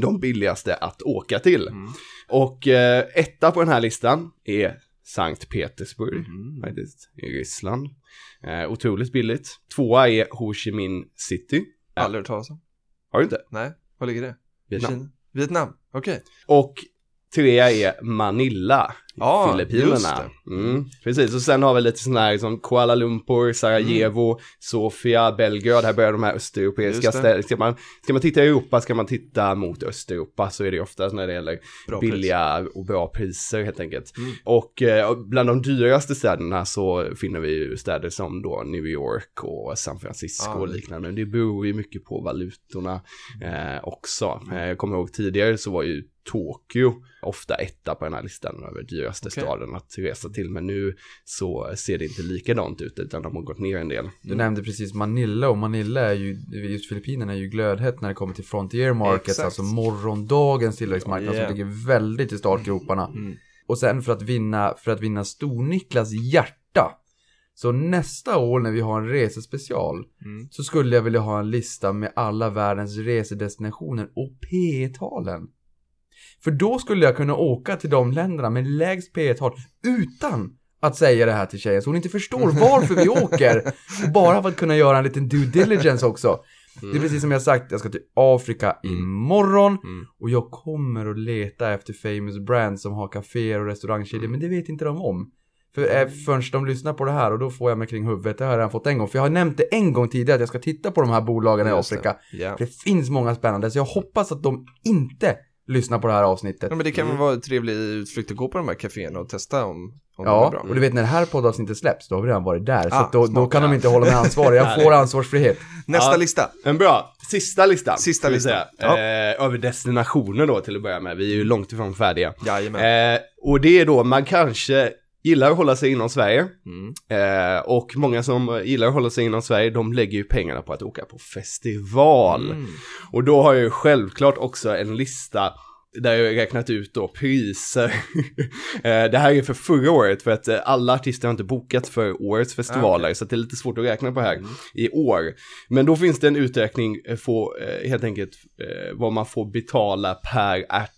Speaker 5: de billigaste att åka till.
Speaker 3: Mm.
Speaker 5: Och eh, etta på den här listan är Sankt Petersburg,
Speaker 3: Mm.
Speaker 5: faktiskt, i Ryssland. Eh, otroligt billigt. Tvåa är Ho Chi Minh City.
Speaker 3: Aldrig hört talas om.
Speaker 5: Har du inte?
Speaker 3: Nej, var ligger det?
Speaker 5: Vietnam.
Speaker 3: Kina? Vietnam, okej.
Speaker 5: Och trea är Manila
Speaker 3: Ja,
Speaker 5: Filippinerna. Mm, precis, och sen har vi lite sådana här som Kuala Lumpur, Sarajevo, Sofia, Belgrad, här börjar de här östeuropeiska
Speaker 3: Mm.
Speaker 5: Städerna. Ska man, ska man titta i Europa ska man titta mot Östeuropa så är det oftast när det gäller
Speaker 3: Bra pris. Mm.
Speaker 5: billiga och bra priser helt enkelt. Och eh, bland de dyraste städerna så finner vi ju städer som då New York och San Francisco
Speaker 3: Ja.
Speaker 5: och liknande. Det beror ju mycket på valutorna eh, också. Eh, jag kommer ihåg tidigare så var ju Tokyo ofta etta på den här listan över dyraste
Speaker 3: Okej.
Speaker 5: staden att resa till. Men nu så ser det inte likadant ut utan de har gått ner en del.
Speaker 4: Du nämnde precis Manila och Manila är ju, just Filippinerna är ju glödhett när det kommer till frontier markets,
Speaker 3: Exakt.
Speaker 4: alltså morgondagens tillväxtmarknad
Speaker 3: Yeah.
Speaker 4: som ligger väldigt i startgroparna.
Speaker 3: Mm.
Speaker 4: Och sen för att vinna, för att vinna Stor-Niklas hjärta. Så nästa år när vi har en resespecial
Speaker 3: Mm.
Speaker 4: så skulle jag vilja ha en lista med alla världens resedestinationer och P-talen. För då skulle jag kunna åka till de länderna med lägst P-tal utan att säga det här till tjejen så hon inte förstår *laughs* varför vi åker. Och bara för att kunna göra en liten due diligence också. Det är precis som jag sagt, jag ska till Afrika imorgon
Speaker 5: Mm.
Speaker 4: och jag kommer att leta efter famous brands som har kaféer och restaurangkedjor men det vet inte de om. För eh, förrän de lyssnar på det här och då får jag mig kring huvudet, det har jag redan fått en gång. För jag har nämnt det en gång tidigare att jag ska titta på de här bolagen i
Speaker 3: Just det.
Speaker 4: Afrika.
Speaker 3: Ja.
Speaker 4: För det finns många spännande, så jag hoppas att de inte lyssnar på det här avsnittet.
Speaker 3: Ja, men det kan väl vara en trevlig utflykt att gå på de här kaféerna och testa om, om de är
Speaker 4: Ja,
Speaker 3: bra.
Speaker 4: och du vet när det här poddavsnittet släpps, då har vi redan varit där. så
Speaker 3: Ah,
Speaker 4: att då, då kan de inte hålla mig ansvarig. Jag *laughs* får ansvarsfrihet.
Speaker 3: Nästa
Speaker 5: Ja.
Speaker 3: lista.
Speaker 5: En bra, sista listan.
Speaker 3: Sista listan. Ja.
Speaker 5: Eh, över destinationer då till att börja med. Vi är ju långt ifrån färdiga.
Speaker 3: Jajamän.
Speaker 5: Eh, och det är då, man kanske gillar att hålla sig inom Sverige.
Speaker 3: Mm.
Speaker 5: Eh, och många som gillar att hålla sig inom Sverige, de lägger ju pengarna på att åka på festival.
Speaker 3: Mm.
Speaker 5: Och då har jag ju självklart också en lista där jag räknat ut då priser. *laughs* Eh, det här är för förra året för att eh, alla artister har inte bokat för årets festivaler så att det är lite svårt att räkna på här i år. Men då finns det en uträkning på eh, helt enkelt vad man får betala per artist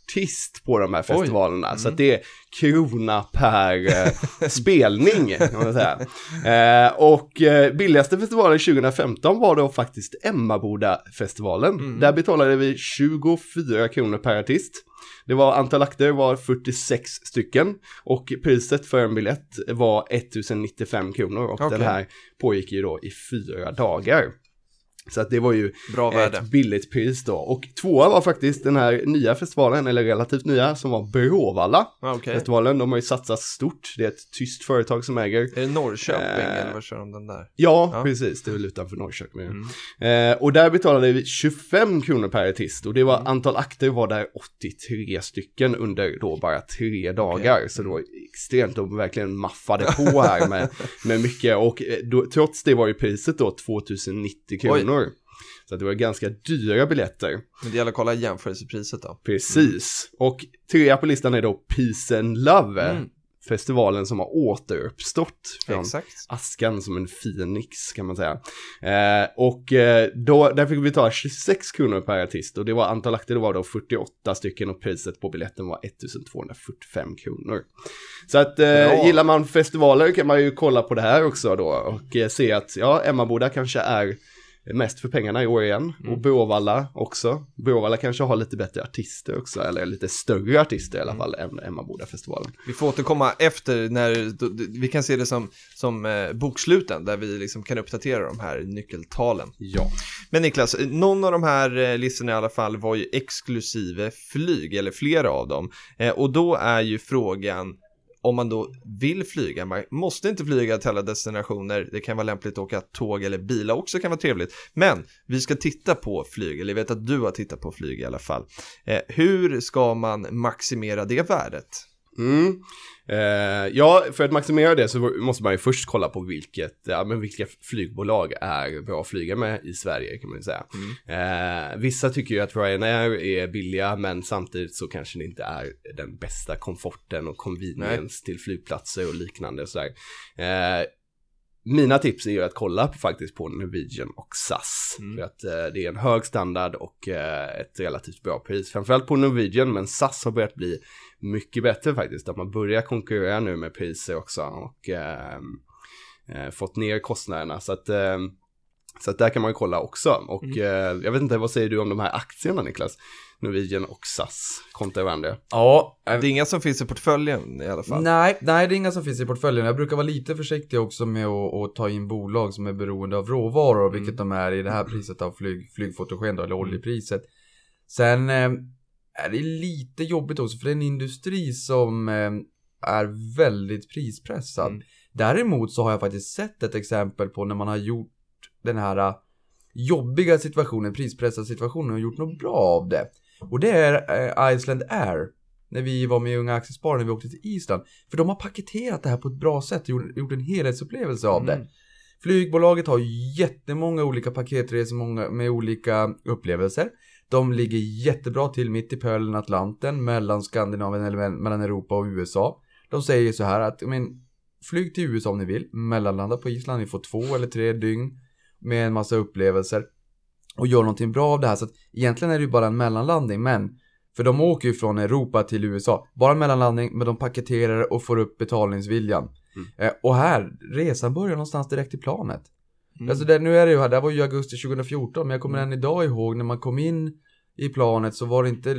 Speaker 5: på de här festivalerna. Så att det är krona per eh, spelning. Eh, och eh, billigaste festivalen 2015 var då faktiskt Emmaboda-festivalen. Där betalade vi 24 kronor per artist. Det var antal akter var 46 stycken och priset för en biljett var 1095 kronor och
Speaker 3: Okej.
Speaker 5: den här pågick ju då i fyra dagar. Så att det var ju
Speaker 3: Bra värde.
Speaker 5: ett billigt pris då. Och tvåa var faktiskt den här nya festivalen, eller relativt nya, som var Bråvalla.
Speaker 3: Ja, Okej.
Speaker 5: Festivalen, de har ju satsat stort. Det är ett tyst företag som äger.
Speaker 3: Är det Norrköping
Speaker 5: Eh,
Speaker 3: eller vad kör de den där?
Speaker 5: Ja,
Speaker 3: Ja.
Speaker 5: precis. Det är väl utanför Norrköping.
Speaker 3: Mm.
Speaker 5: Eh, och där betalade vi 25 kronor per artist. Och det var,
Speaker 3: Mm.
Speaker 5: antal akter var där 83 stycken under då bara tre dagar. Så det var extremt, de verkligen maffade på här med, *laughs* med mycket. Och eh, då, trots det var ju priset då 2090 kronor. Så det var ganska dyra biljetter.
Speaker 3: Men det gäller att kolla jämförelsepriset då.
Speaker 5: Precis. Och trea på listan är då Peace and Love.
Speaker 3: Mm.
Speaker 5: Festivalen som har återuppstått från
Speaker 3: Exakt.
Speaker 5: askan som en Phoenix kan man säga. Eh, och eh, då, där fick vi ta 26 kronor per artist och det var antal akter, det var då 48 stycken och priset på biljetten var 1245 kronor. Så att eh, gillar man festivaler kan man ju kolla på det här också då och eh, se att ja, Emmaboda kanske är mest för pengarna i år igen. Och Bråvalla också. Bråvalla kanske har lite bättre artister också, eller lite större artister i alla fall än Emmaboda-festivalen.
Speaker 3: Vi får återkomma efter när, då- vi kan se det som, som eh, boksluten där vi liksom kan uppdatera de här nyckeltalen.
Speaker 5: Ja.
Speaker 3: Men Niklas, någon av de här eh, listorna i alla fall var ju exklusive flyg, eller flera av dem. Eh, och då är ju frågan om man då vill flyga, man måste inte flyga till alla destinationer, det kan vara lämpligt att åka tåg eller bila också kan vara trevligt. Men vi ska titta på flyg, eller jag vet att du har tittat på flyg i alla fall. Eh, hur ska man maximera det värdet?
Speaker 5: Mm. Eh, ja, för att maximera det så måste man ju först kolla på vilket, ja, men vilka flygbolag är bra att flyga med i Sverige kan man ju säga. Eh, vissa tycker ju att Ryanair är billiga men samtidigt så kanske det inte är den bästa komforten och convenience till flygplatser och liknande och sådär. Eh, mina tips är ju att kolla faktiskt på Norwegian och SAS. För att eh, det är en hög standard och eh, ett relativt bra pris. Framförallt på Norwegian men SAS har börjat bli mycket bättre faktiskt. Att man börjar konkurrera nu med priser också och eh, eh, fått ner kostnaderna. Så att eh, Så att där kan man ju kolla också. Och
Speaker 3: Mm.
Speaker 5: eh, jag vet inte, vad säger du om de här aktierna Niklas? Norwegian och SAS kontra varandra.
Speaker 4: Ja,
Speaker 3: Det är inga som finns i portföljen i alla fall.
Speaker 4: Nej, nej, det är inga som finns i portföljen. Jag brukar vara lite försiktig också med att, att ta in bolag som är beroende av råvaror, vilket de är i det här priset av flyg, flygfotogen då, eller oljepriset. Sen eh, är det lite jobbigt också, för det är en industri som eh, är väldigt prispressad.
Speaker 3: Mm.
Speaker 4: Däremot så har jag faktiskt sett ett exempel på när man har gjort den här eh, jobbiga situationen, prispressade situationen och gjort något bra av det. Och det är eh, Iceland Air. När vi var med i Unga Aktiesparare när vi åkte till Island. För de har paketerat det här på ett bra sätt och gjort, en helhetsupplevelse av
Speaker 3: Mm.
Speaker 4: det. Flygbolaget har jättemånga olika paketresor med olika upplevelser. De ligger jättebra till mitt i pölen Atlanten mellan Skandinavien eller mell- mellan Europa och USA. De säger så här att, men, flyg till USA om ni vill, mellanlanda på Island, ni får två eller tre dygn med en massa upplevelser och gör någonting bra av det här. Så att egentligen är det ju bara en mellanlandning, men för de åker ju från Europa till USA. Bara en mellanlandning, men de paketerar och får upp betalningsviljan. Eh, och här, resan börjar någonstans direkt i planet.
Speaker 3: Mm.
Speaker 4: Alltså det, nu är det ju här, det här var ju augusti 2014, men jag kommer än idag ihåg när man kom in i planet så var det inte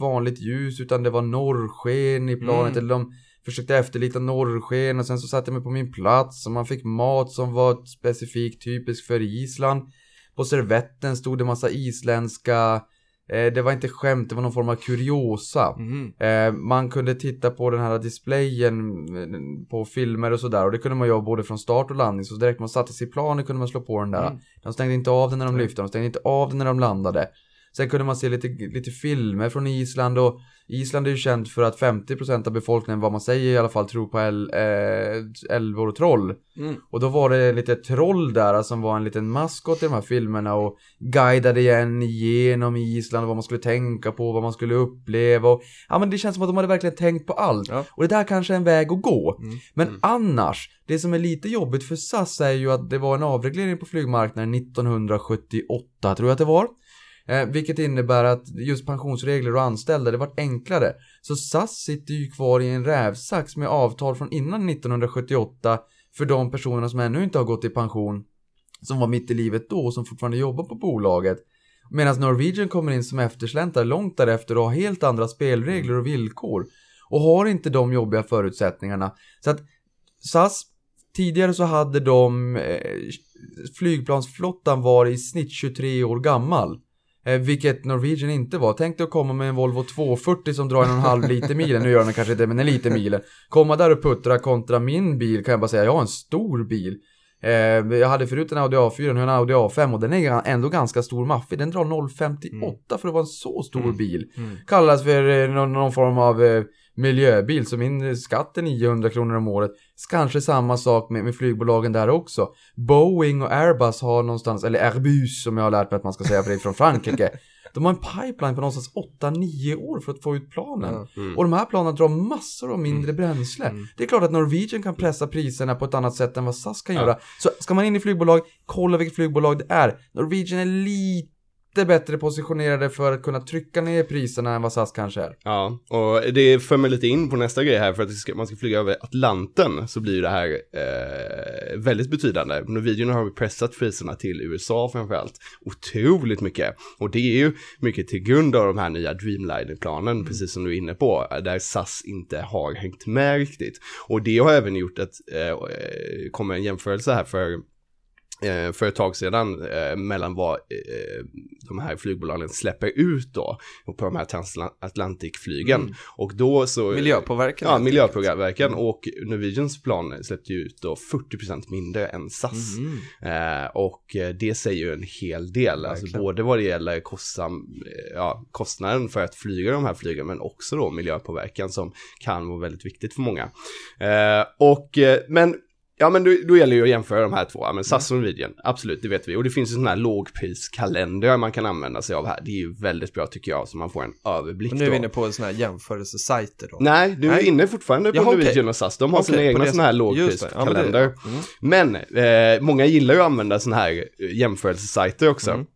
Speaker 4: vanligt ljus utan det var norrsken i planet.
Speaker 3: Mm.
Speaker 4: Eller de försökte efterlikna norrsken och sen så satte jag mig på min plats och man fick mat som var specifikt typisk för Island. På servetten stod det massa isländska, det var inte skämt, det var någon form av kuriosa. Eh, man kunde titta på den här displayen eh, på filmer och sådär och det kunde man göra både från start och landning så direkt man satte sig i planet kunde man slå på den där.
Speaker 3: Mm.
Speaker 4: De stängde inte av den när de lyfte, de stängde inte av den när de landade. Sen kunde man se lite, lite filmer från Island och Island är ju känt för att 50% av befolkningen, vad man säger i alla fall, tror på äl, eh, älvor och troll.
Speaker 3: Mm.
Speaker 4: Och då var det lite troll där som var en liten maskot i de här filmerna och guidade igen igenom Island vad man skulle tänka på, vad man skulle uppleva och ja men det känns som att de hade verkligen tänkt på allt.
Speaker 3: Ja.
Speaker 4: Och det där kanske är en väg att gå.
Speaker 3: Mm.
Speaker 4: Men annars, det som är lite jobbigt för SAS är ju att det var en avreglering på flygmarknaden 1978 tror jag att det var. Eh, vilket innebär att just pensionsregler och anställda, det vart enklare. Så SAS sitter ju kvar i en rävsax med avtal från innan 1978 för de personerna som ännu inte har gått i pension, som var mitt i livet då och som fortfarande jobbar på bolaget. Medan Norwegian kommer in som eftersläntrare långt därefter och har helt andra spelregler och villkor. Och har inte de jobbiga förutsättningarna. Så att SAS, tidigare så hade de, eh, flygplansflottan var i snitt 23 år gammal. Eh, vilket Norwegian inte var. Tänk dig att komma med en Volvo 240 som drar en och en halv liter milen. Nu gör den kanske inte, men en liter milen. Komma där och puttra kontra min bil kan jag bara säga, jag har en stor bil. Eh, jag hade förut en Audi A4, nu har en Audi A5 och den är ändå ganska stor maffig. Den drar 0,58 för att vara en så stor bil.
Speaker 3: Mm.
Speaker 4: Kallas för eh, någon, form av miljöbil, så min skatt är 900 kronor om året. Kanske samma sak med, med flygbolagen där också. Boeing och Airbus har någonstans, eller Airbus som jag har lärt mig att man ska säga för det är från Frankrike. *laughs* De har en pipeline på någonstans 8-9 år för att få ut planen.
Speaker 5: Mm.
Speaker 4: Och de här planen drar massor av mindre bränsle.
Speaker 3: Mm.
Speaker 4: Det är klart att Norwegian kan pressa priserna på ett annat sätt än vad SAS kan
Speaker 5: Ja.
Speaker 4: göra. Så ska man in i flygbolag, kolla vilket flygbolag det är. Norwegian är lite bättre positionerade för att kunna trycka ner priserna än vad SAS kanske är.
Speaker 5: Ja, och det för mig lite in på nästa grej här för att man ska flyga över Atlanten så blir det här eh, väldigt betydande. Norwegian har ju pressat priserna till USA framförallt otroligt mycket och det är ju mycket till grund av de här nya Dreamliner-planen, precis som du är inne på, där SAS inte har hängt med riktigt. Och det har även gjort att, eh, eh, kommer en jämförelse här för eh, för ett tag sedan eh, mellan vad eh, de här flygbolagen släpper ut då på de här transatlantikflygen.
Speaker 3: Mm.
Speaker 5: Och då så...
Speaker 3: Miljöpåverkan.
Speaker 5: Ja, miljöpåverkan och Norwegians plan släppte ju ut då 40% mindre än SAS.
Speaker 3: Mm.
Speaker 5: Eh, och eh, det säger ju en hel del, alltså både vad det gäller kostsam, eh, ja, kostnaden för att flyga de här flygen, men också då miljöpåverkan som kan vara väldigt viktigt för många. Eh, och, men Ja men då, då gäller det ju att jämföra de här två, ja, men SAS och Norwegian, absolut det vet vi. Och det finns ju sådana här lågpriskalendrar man kan använda sig av här. Det är ju väldigt bra tycker jag, så man får en överblick
Speaker 3: Och nu är vi inne på sådana här jämförelsesajter då.
Speaker 5: Nej, du är
Speaker 3: Nej.
Speaker 5: inne fortfarande på
Speaker 3: Jaha, okej.
Speaker 5: Norwegian och SAS. De har
Speaker 3: Okej,
Speaker 5: sina egna sådana här
Speaker 3: det. Ja, men det-
Speaker 5: lågpriskalender.
Speaker 3: Mm.
Speaker 5: Men eh, många gillar ju att använda sådana här eh, jämförelsesajter också.
Speaker 3: Mm.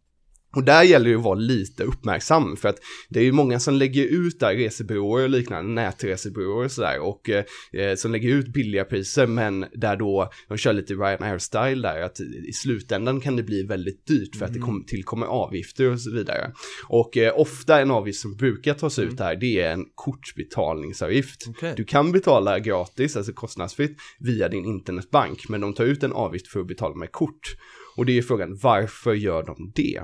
Speaker 5: Och där gäller det att vara lite uppmärksam för att det är ju många som lägger ut där resebyråer och liknande, nätresebyråer och sådär och eh, som lägger ut billiga priser men där då de kör lite Ryanair-style där att i slutändan kan det bli väldigt dyrt för att det kom, tillkommer avgifter och så vidare. Och eh, ofta en avgift som brukar tas ut här det är en kortbetalningsavgift.
Speaker 3: Okej.
Speaker 5: Du kan betala gratis, alltså kostnadsfritt, via din internetbank men de tar ut en avgift för att betala med kort. Och det är frågan, varför gör de det?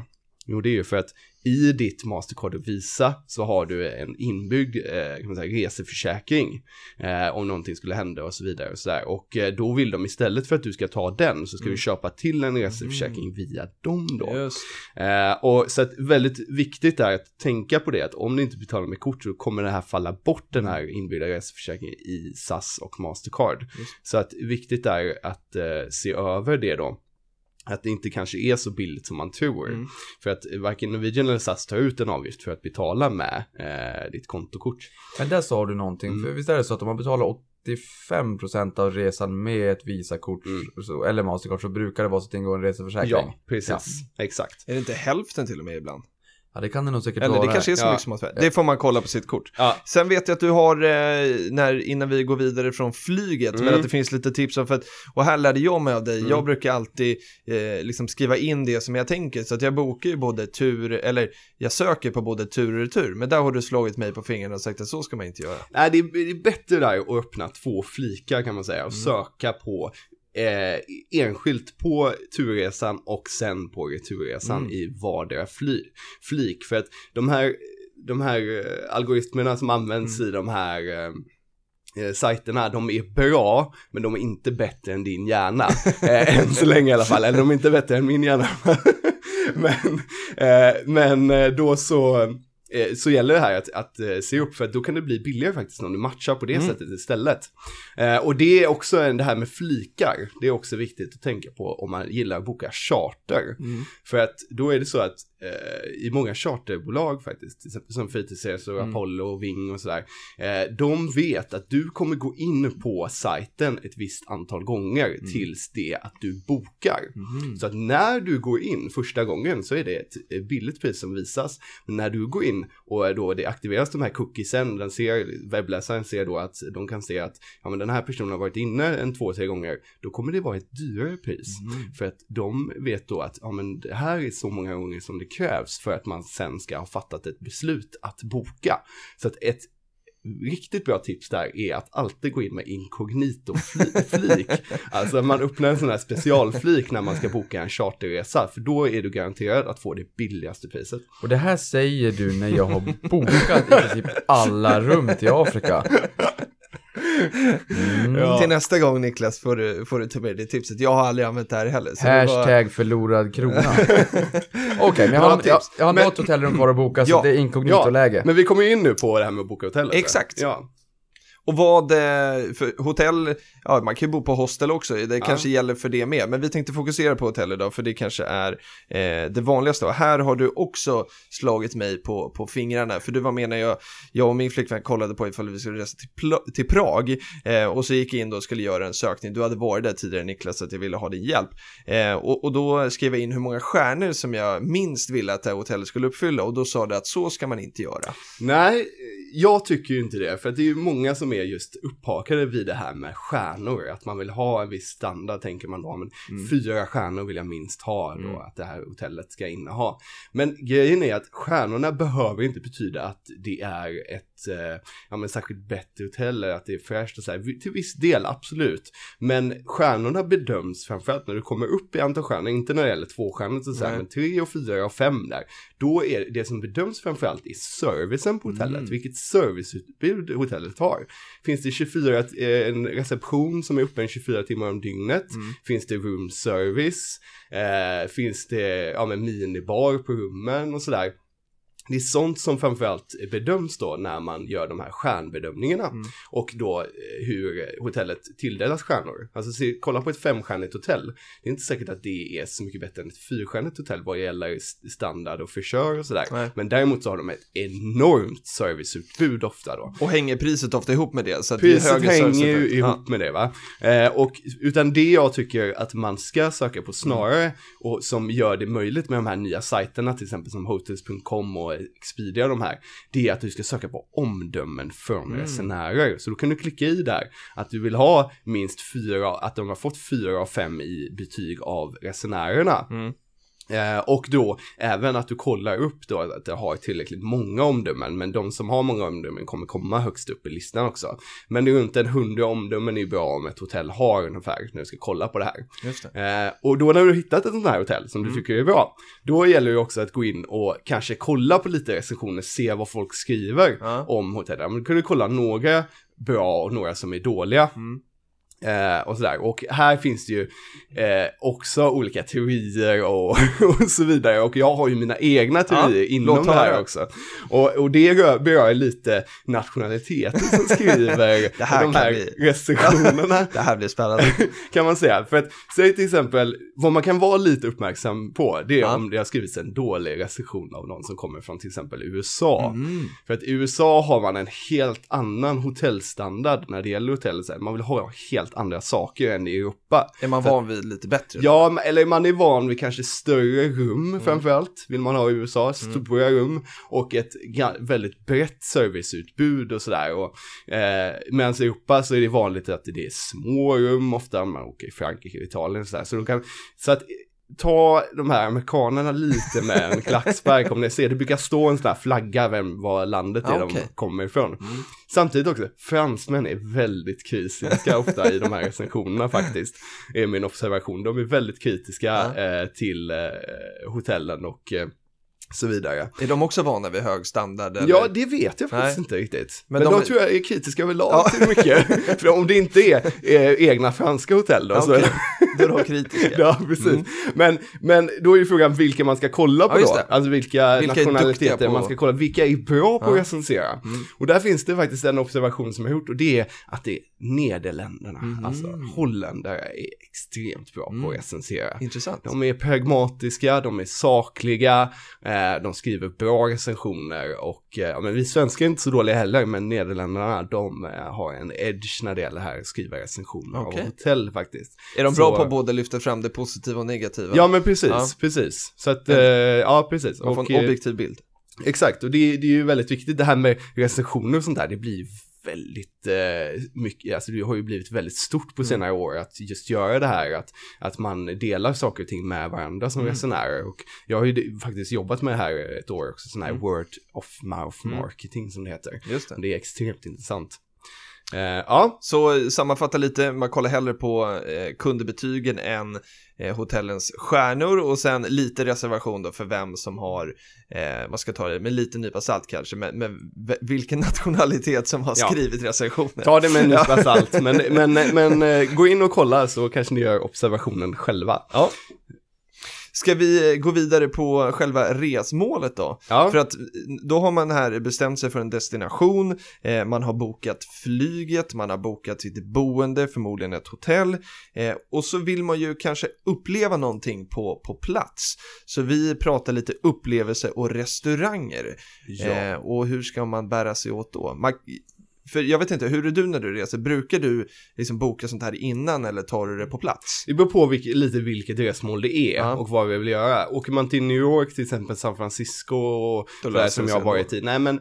Speaker 5: Jo, det är ju för att i ditt Mastercard och Visa så har du en inbyggd eh, kan man säga, reseförsäkring eh, om någonting skulle hända och så vidare och så där. Och eh, då vill de istället för att du ska ta den så ska du köpa till en reseförsäkring via dem då.
Speaker 3: Just.
Speaker 5: Eh, och så att väldigt viktigt är att tänka på det att om du inte betalar med kort så kommer det här falla bort den här inbyggda reseförsäkringen i SAS och Mastercard. Så att viktigt är att se över det då. Att det inte kanske är så billigt som man tror.
Speaker 3: Mm.
Speaker 5: För att varken Norwegian eller SAS tar ut en avgift för att betala med eh, ditt kontokort.
Speaker 4: Men där sa du någonting,
Speaker 5: Mm.
Speaker 4: för visst är det så att om man betalar 85% av resan med ett Visakort
Speaker 5: Mm.
Speaker 4: så, eller Mastercard så brukar det vara så att det ingår en reseförsäkring.
Speaker 5: Ja, precis. Exakt.
Speaker 3: Är det inte hälften till och med ibland?
Speaker 4: Ja, det kan det nog säkert
Speaker 3: Eller
Speaker 4: vara.
Speaker 3: det kanske är så
Speaker 5: Ja.
Speaker 3: mycket som att Det får man kolla på sitt kort.
Speaker 5: Ja,
Speaker 3: Sen vet jag att du har, eh, när, innan vi går vidare från flyget, men
Speaker 5: Mm.
Speaker 3: att det finns lite tips om, för att, och här lärde jag mig av dig,
Speaker 5: Mm.
Speaker 3: jag brukar alltid eh, liksom skriva in det som jag tänker, så att jag bokar ju både tur, eller jag söker på både tur och retur, men där har du slagit mig på fingrarna och sagt att så ska man inte göra.
Speaker 5: Nej, det är, det är bättre där att öppna två flikar kan man säga och söka på eh, enskilt på turresan och sen på returresan
Speaker 3: Mm.
Speaker 5: i vardera fly, flik. För att de här, de här eh, algoritmerna som används i de här eh, eh, sajterna, de är bra, men de är inte bättre än din hjärna. *laughs* Eh, än så länge i alla fall, eller de är inte bättre än min hjärna. *laughs* men, eh, men eh, då så, så gäller det här att, att eh, se upp för att då kan det bli billigare faktiskt om du matchar på det sättet istället. Eh, och det är också det här med flikar, det är också viktigt att tänka på om man gillar att boka charter. För att då är det så att eh, i många charterbolag faktiskt, till exempel som fritidsresor, och Apollo och Ving och sådär, eh, de vet att du kommer gå in på sajten ett visst antal gånger tills det att du bokar. Så att när du går in första gången så är det ett eh, billigt pris som visas. Men när du går in och då det aktiveras de här cookiesen, den ser, webbläsaren ser då att de kan se att ja men den här personen har varit inne en två, tre gånger, då kommer det vara ett dyrare pris. För att de vet då att ja men det här är så många gånger som det krävs för att man sen ska ha fattat ett beslut att boka. Så att ett riktigt bra tips där är att alltid gå in med inkognito fli- *laughs* flik. Alltså man öppnar en sån här specialflik när man ska boka en charterresa, för då är du garanterad att få det billigaste priset.
Speaker 4: Och det här säger du när jag har bokat i princip alla rum till Afrika. Mm.
Speaker 3: Till nästa gång Niklas får du, får du ta med det tipset, jag har aldrig använt det här heller. så det var-
Speaker 4: Hashtag förlorad krona. *laughs* Okej, men jag har, jag,
Speaker 5: tips.
Speaker 4: jag har
Speaker 5: Men-
Speaker 4: något hotellrum kvar att boka så
Speaker 3: Ja,
Speaker 4: det är inkognito-läge.
Speaker 5: men vi kommer ju in nu på det här med att boka hotell.
Speaker 3: Exakt.
Speaker 5: Ja.
Speaker 3: Och vad, eh, för hotell, ja man kan ju bo på hostel också, det kanske gäller för det med, men vi tänkte fokusera på hotell idag för det kanske är eh, det vanligaste. Och här har du också slagit mig på, på fingrarna, för du var med när jag, jag och min flickvän kollade på ifall vi skulle resa till, till Prag eh, och så gick jag in då och skulle göra en sökning. Du hade varit där tidigare Niklas så att jag ville ha din hjälp. Eh, och, och då skrev jag in hur många stjärnor som jag minst ville att det här hotellet skulle uppfylla och då sa det att så ska man inte göra.
Speaker 5: Nej, jag tycker ju inte det, för att det är ju många som är just upphakade vid det här med stjärnor, att man vill ha en viss standard, tänker man då, men fyra stjärnor vill jag minst ha då, att det här hotellet ska inneha. Men grejen är att stjärnorna behöver inte betyda att det är ett, eh, ja men särskilt bättre hotell, eller att det är fräscht och så här, till viss del absolut. Men stjärnorna bedöms framförallt när du kommer upp i antal stjärnor, inte när det gäller två stjärnor så här,
Speaker 3: Nej.
Speaker 5: men tre och fyra och fem där. Då är det- som bedöms framförallt i servicen på hotellet, vilket serviceutbud hotellet har. Finns det 24, eh, en reception som är öppen 24 timmar om dygnet? Finns det room service? Eh, finns det, ja men minibar på rummen och sådär? Det är sånt som framförallt bedöms då när man gör de här stjärnbedömningarna
Speaker 3: Mm.
Speaker 5: och då eh, hur hotellet tilldelas stjärnor. Alltså se, kolla på ett femstjärnigt hotell. Det är inte säkert att det är så mycket bättre än ett fyrstjärnigt hotell vad gäller st- standard och frisör och sådär.
Speaker 3: Nej.
Speaker 5: Men däremot så har de ett enormt serviceutbud ofta då.
Speaker 3: Och hänger priset ofta ihop med det? Så
Speaker 5: Priset
Speaker 3: högre
Speaker 5: hänger ju ihop
Speaker 3: Ja.
Speaker 5: med det va. Eh, och utan det jag tycker att man ska söka på snarare och som gör det möjligt med de här nya sajterna till exempel som hotels.com och Expedia de här. Det är att du ska söka på omdömen från
Speaker 3: Mm.
Speaker 5: resenärer. Så då kan du klicka i där att du vill ha minst fyra, att de har fått fyra av fem i betyg av resenärerna.
Speaker 3: Mm.
Speaker 5: Eh, och då även att du kollar upp då att det har tillräckligt många omdömen, men de som har många omdömen kommer komma högst upp i listan också. Men runt en hundra omdömen är bra om ett hotell har ungefär när du ska kolla på det här.
Speaker 3: Det.
Speaker 5: Eh, och då när du hittat ett sånt här hotell som du tycker är bra, då gäller det också att gå in och kanske kolla på lite recensioner, se vad folk skriver
Speaker 3: Ja.
Speaker 5: om hotellet. Men då kan du kolla några bra och några som är dåliga.
Speaker 3: Mm.
Speaker 5: Eh, och sådär. Och här finns det ju eh, också olika teorier och, *laughs* och så vidare. Och jag har ju mina egna teorier
Speaker 3: Ja,
Speaker 5: inom det här också. Och, och det rör, berör lite nationaliteter som *laughs* skriver
Speaker 3: här
Speaker 5: de här
Speaker 3: bli-
Speaker 5: recensionerna *laughs*
Speaker 3: Det här blir spännande.
Speaker 5: kan man säga. För att, säg till exempel, vad man kan vara lite uppmärksam på, det är
Speaker 3: Ja.
Speaker 5: om det har skrivits en dålig recension av någon som kommer från till exempel USA.
Speaker 3: Mm.
Speaker 5: För att i USA har man en helt annan hotellstandard när det gäller hotell. Man vill ha helt andra saker än i Europa.
Speaker 3: Är man van vid lite bättre?
Speaker 5: Ja, eller man är van vid kanske större
Speaker 3: Mm.
Speaker 5: rum framförallt, vill man ha i USA, stora rum och ett väldigt brett serviceutbud och sådär. Eh, Medan i Europa så är det vanligt att det är små rum, ofta man åker i Frankrike, Italien och sådär. Så, kan, så att ta de här amerikanerna lite med en klackspark om ni ser, det brukar stå en sån här flagga vem, vad landet är
Speaker 3: okej.
Speaker 5: de kommer ifrån. Samtidigt också, fransmän är väldigt kritiska ofta i de här recensionerna faktiskt, är min observation. De är väldigt kritiska
Speaker 3: Ja.
Speaker 5: eh, till eh, hotellen och eh, så vidare.
Speaker 3: Är de också vana vid hög standard? Eller?
Speaker 5: Ja, det vet jag faktiskt
Speaker 3: Nej.
Speaker 5: inte riktigt.
Speaker 3: Men
Speaker 5: Men,
Speaker 3: de
Speaker 5: de, tror jag är kritiska överlag
Speaker 3: Ja.
Speaker 5: mycket. *laughs* För om det inte är eh, egna franska hotell då,
Speaker 3: Ja,
Speaker 5: så. *laughs*
Speaker 3: Då de kritiska.
Speaker 5: Ja, precis.
Speaker 3: Mm.
Speaker 5: Men, men då är ju frågan vilka man ska kolla på
Speaker 3: Ja,
Speaker 5: då. Alltså vilka,
Speaker 3: Vilka
Speaker 5: nationaliteter
Speaker 3: på-
Speaker 5: man ska kolla. Vilka är bra på att
Speaker 3: Ja.
Speaker 5: recensera?
Speaker 3: Mm.
Speaker 5: Och där finns det faktiskt en observation som jag har gjort och det är att det är Nederländerna.
Speaker 3: Mhm.
Speaker 5: Alltså holländare är extremt bra
Speaker 3: Mm.
Speaker 5: på att recensera.
Speaker 3: Intressant.
Speaker 5: De är pragmatiska, de är sakliga, eh, de skriver bra recensioner och eh, men vi svenskar är inte så dåliga heller, men Nederländerna de eh, har en edge när det gäller här att skriva recensioner
Speaker 3: Okej.
Speaker 5: av hotell faktiskt.
Speaker 3: Är de bra
Speaker 5: Så-
Speaker 3: på att både lyfta fram det positiva och negativa?
Speaker 5: Ja men precis,
Speaker 3: Ja.
Speaker 5: precis. Så att, eh, ja precis.
Speaker 3: Man får
Speaker 5: Och,
Speaker 3: en
Speaker 5: eh,
Speaker 3: objektiv bild.
Speaker 5: Exakt, och det, det är ju väldigt viktigt det här med recensioner och sånt där, det blir väldigt eh, mycket, alltså det har ju blivit väldigt stort på
Speaker 3: Mm.
Speaker 5: senare år att just göra det här, att, att man delar saker och ting med varandra som
Speaker 3: Mm.
Speaker 5: resenärer. Och jag har ju faktiskt jobbat med det här ett år också, sån här
Speaker 3: Mm.
Speaker 5: word of mouth
Speaker 3: Mm.
Speaker 5: marketing som det heter.
Speaker 3: Just det.
Speaker 5: Det är extremt intressant. Eh, ja,
Speaker 3: Så sammanfatta lite, man kollar hellre på eh, kundbetygen än eh, hotellens stjärnor och sen lite reservation då för vem som har, eh, vad ska ta det, med lite nypa salt kanske, men, men vilken *laughs* nationalitet som har
Speaker 5: Ja.
Speaker 3: skrivit recensionen.
Speaker 5: ta det med en nypa salt, men, men, men eh, gå in och kolla så kanske ni gör observationen själva.
Speaker 3: Ja. Ska vi eh, gå vidare på själva resmålet då?
Speaker 5: Ja.
Speaker 3: För att då har man här bestämt sig för en destination, eh, man har bokat flyget, man har bokat sitt boende, förmodligen ett hotell eh, och så vill man ju kanske uppleva någonting på, på plats. Så vi pratar lite upplevelse och restauranger.
Speaker 5: Ja.
Speaker 3: Eh, och hur ska man bära sig åt då? Man, för jag vet inte, hur är du när du reser? Brukar du liksom boka sånt här innan eller tar du det på plats?
Speaker 5: Det beror på vilk, lite vilket resmål det är
Speaker 3: Ja.
Speaker 5: och vad vi vill göra. Åker man till New York, till exempel San Francisco och sådär
Speaker 3: löser
Speaker 5: som
Speaker 3: det
Speaker 5: jag har varit i. Nej men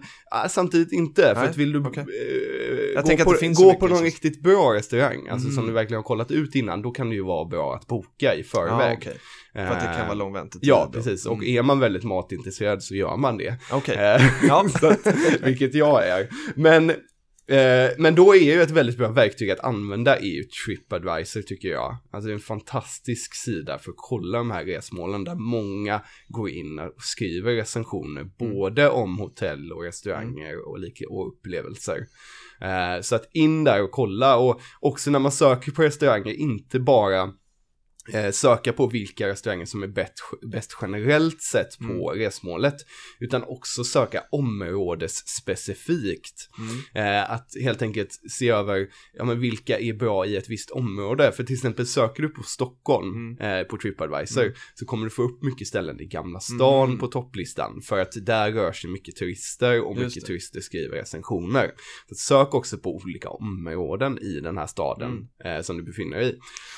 Speaker 5: samtidigt inte, för
Speaker 3: Nej,
Speaker 5: att vill du
Speaker 3: okej.
Speaker 5: eh,
Speaker 3: Jag
Speaker 5: gå, på,
Speaker 3: det
Speaker 5: gå på någon
Speaker 3: som-
Speaker 5: riktigt bra restaurang, alltså som
Speaker 3: Mm.
Speaker 5: du verkligen har kollat ut innan, då kan det ju vara bra att boka i förväg.
Speaker 3: Ja, okej. För att det kan vara lång väntetid.
Speaker 5: Ja,
Speaker 3: då.
Speaker 5: precis. Och
Speaker 3: Mm.
Speaker 5: är man väldigt matintresserad så gör man det.
Speaker 3: Okej.
Speaker 5: Eh, *laughs*
Speaker 3: Ja.
Speaker 5: vilket jag är. Men, men då är ju ett väldigt bra verktyg att använda är ju TripAdvisor tycker jag. Alltså det är en fantastisk sida för att kolla de här resmålen där många går in och skriver recensioner både om hotell och restauranger och, lika, och upplevelser. Eh, så att in där och kolla och också när man söker på restauranger, inte bara eh, söka på vilka restauranger som är bäst, bäst generellt sett på resmålet, utan också söka områdesspecifikt. Eh, att helt enkelt se över, ja men vilka är bra i ett visst område, för till exempel söker du på Stockholm eh, på Tripadvisor så kommer du få upp mycket ställen i Gamla stan på topplistan, för att där rör sig mycket turister och
Speaker 3: Just
Speaker 5: mycket
Speaker 3: det.
Speaker 5: turister skriver recensioner. Så sök också på olika områden i den här staden eh, som du befinner dig i.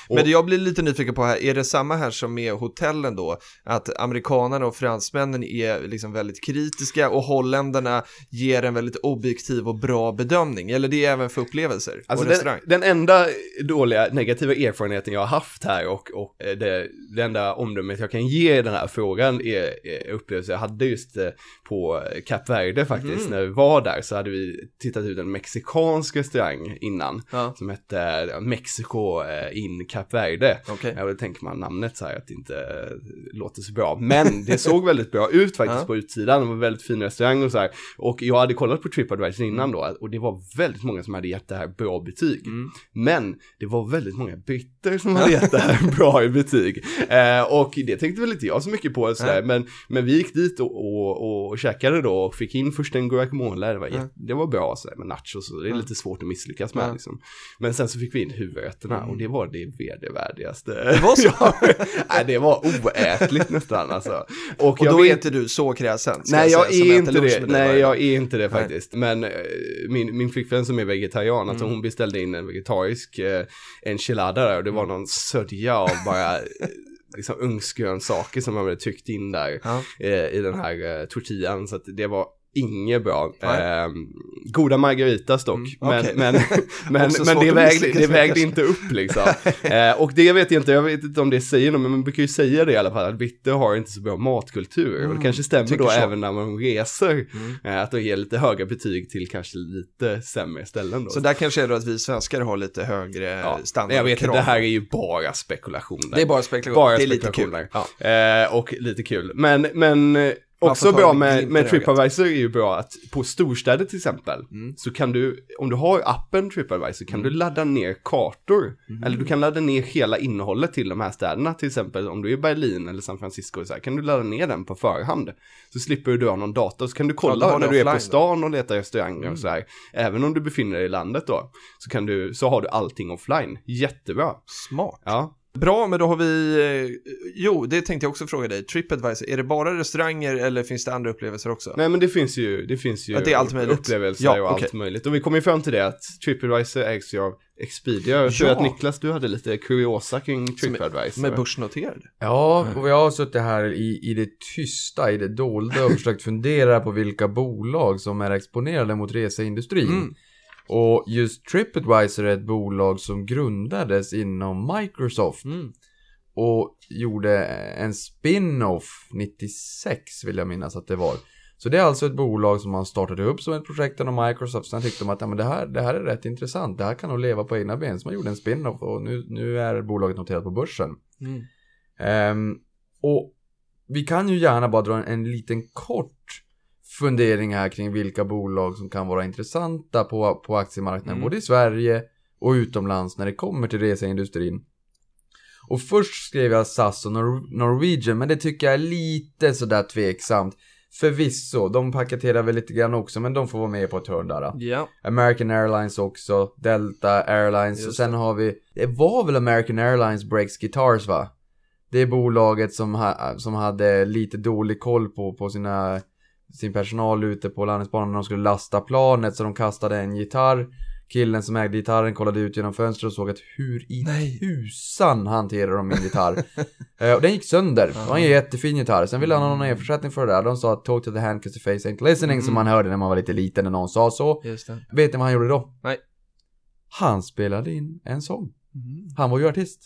Speaker 5: Och-
Speaker 3: Men jag blir lite nyfiken på här, är det samma här som med hotellen då? Att amerikanerna och fransmännen är liksom väldigt kritiska och holländarna ger en väldigt objektiv och bra bedömning. Eller det är även för upplevelser
Speaker 5: Alltså
Speaker 3: och
Speaker 5: den,
Speaker 3: restaurang?
Speaker 5: den enda dåliga negativa erfarenheten jag har haft här och, och eh, det, det enda omdömet jag kan ge i den här frågan är, är upplevelser jag hade just eh, på Cap Verde faktiskt.
Speaker 3: Mhm.
Speaker 5: När vi var där så hade vi tittat ut en mexikansk restaurang innan
Speaker 3: Ja.
Speaker 5: som hette Mexico eh, in Cap Verde.
Speaker 3: Okej.
Speaker 5: Då tänker man namnet så här att det inte eh, låter så bra. Men det såg väldigt bra ut faktiskt på utsidan. Det var väldigt fin restaurang och så här. Och jag hade kollat på Tripadvisor innan då och det var väldigt många som hade gett det här bra betyg.
Speaker 3: Mm.
Speaker 5: Men det var väldigt många britter som hade gett det här *laughs* bra i betyg. Eh, och det tänkte väl inte jag så mycket på. Så där. Men, men vi gick dit och, och, och käkade då och fick in först en guacamole. Det var, jätte- det var bra så där, med nachos och det är lite svårt att misslyckas med. Liksom. Men sen så fick vi in huvudrätterna och det var det vedervärdigaste.
Speaker 3: Det var så? *laughs*
Speaker 5: nej, det var oätligt nästan alltså.
Speaker 3: Och
Speaker 5: jag
Speaker 3: då är
Speaker 5: vet-
Speaker 3: inte du så kräsen?
Speaker 5: Nej, jag
Speaker 3: säga,
Speaker 5: är inte det. Nej,
Speaker 3: varje
Speaker 5: jag är inte det faktiskt. Men eh, min, min flickvän som är vegetarian, alltså
Speaker 3: Mm.
Speaker 5: hon beställde in en vegetarisk eh, enchilada där och det var
Speaker 3: Mm.
Speaker 5: någon sörja av bara eh, liksom ugnsgrönsaker som man hade tryckt in där
Speaker 3: Ja.
Speaker 5: eh, i den här eh, tortillan. Så att det var inget bra. Eh, goda margaritas dock,
Speaker 3: Mm,
Speaker 5: men,
Speaker 3: okej.
Speaker 5: men, *laughs* men, men det vägde, det vägde inte upp liksom. *laughs* eh, och det vet jag inte, jag vet inte om det säger något, men man brukar ju säga det i alla fall, att britter har inte så bra matkultur. och det kanske stämmer då
Speaker 3: så. Mm.
Speaker 5: även när man reser, eh, att de ger lite höga betyg till kanske lite sämre ställen då.
Speaker 3: Så där kanske är då att vi svenskar har lite högre
Speaker 5: ja,
Speaker 3: standard.
Speaker 5: jag vet inte, det här är ju bara spekulationer.
Speaker 3: Det är bara spekulation.
Speaker 5: Bara
Speaker 3: det är lite kul.
Speaker 5: spekulationer.
Speaker 3: Ja.
Speaker 5: Eh, och lite kul. Men, men eh, också bra med, med. Tripadvisor är ju bra att på storstäder till exempel
Speaker 3: Mm.
Speaker 5: så kan du, om du har appen Tripadvisor kan du ladda ner kartor.
Speaker 3: Mm.
Speaker 5: Eller du kan ladda ner hela innehållet till de här städerna till exempel. Om du är i Berlin eller San Francisco så här, kan du ladda ner den på förhand. Så slipper du ha någon dator så kan du
Speaker 3: Ja,
Speaker 5: kolla
Speaker 3: du har
Speaker 5: när du är på stan och letar restauranger och så här. Även om du befinner dig i landet då så, kan du, så har du allting offline. Jättebra.
Speaker 3: Smart.
Speaker 5: Ja.
Speaker 3: Bra, men då har vi, eh, jo, det tänkte jag också fråga dig. Tripadvisor, är det bara restauranger eller finns det andra upplevelser också?
Speaker 5: Nej men det finns ju, det finns ju
Speaker 3: Att det är allt möjligt.
Speaker 5: upplevelser
Speaker 3: Ja,
Speaker 5: och
Speaker 3: okej.
Speaker 5: allt möjligt. Och vi kom ju fram till det att Tripadvisor ägs ju av Expedia. Jag tror
Speaker 3: Ja.
Speaker 5: att Niklas, du hade lite kuriosa kring Tripadvisor.
Speaker 3: Med börsnoterade?
Speaker 4: Ja, och jag har suttit här i, i det tysta, i det dolda och försökt fundera på vilka bolag som är exponerade mot reseindustrin.
Speaker 3: Mm.
Speaker 4: Och just TripAdvisor är ett bolag som grundades inom Microsoft
Speaker 3: Mm.
Speaker 4: och gjorde en spin-off 96 vill jag minnas att det var. Så det är alltså ett bolag som man startade upp som ett projekt inom Microsoft. Sen tyckte de att ja, men det, här, det här är rätt intressant. Det här kan nog leva på egna ben. Så man gjorde en spin-off och nu, nu är bolaget noterat på börsen.
Speaker 3: Mm.
Speaker 4: Ehm, och vi kan ju gärna bara dra en, en liten kort fundering här kring vilka bolag som kan vara intressanta på, på aktiemarknaden,
Speaker 3: Mm.
Speaker 4: både i Sverige och utomlands när det kommer till reseindustrin. Och först skrev jag SAS och Nor- Norwegian, men det tycker jag är lite sådär tveksamt. Förvisso, de paketerar väl lite grann också, men de får vara med på ett hörn där.
Speaker 3: Ja.
Speaker 4: American Airlines också, Delta Airlines
Speaker 3: Just
Speaker 4: och sen
Speaker 3: det.
Speaker 4: har vi, det var väl American Airlines Breaks Guitars va? Det är bolaget som, ha, som hade lite dålig koll på, på sina, sin personal ute på landningsbanan när de skulle lasta planet så de kastade en gitarr. Killen som ägde gitarren kollade ut genom fönstret och såg att hur i
Speaker 3: Nej.
Speaker 4: tusan hanterar de min gitarr? *laughs* Eh, och den gick sönder. Det var en jättefin gitarr. Sen ville han ha någon ersättning för det där. De sa att talk to the hand 'cause the face ain't listening som man hörde när man var lite liten när någon sa så. Vet ni vad han gjorde då?
Speaker 3: Nej.
Speaker 4: Han spelade in en sång.
Speaker 3: Mm.
Speaker 4: Han var ju artist.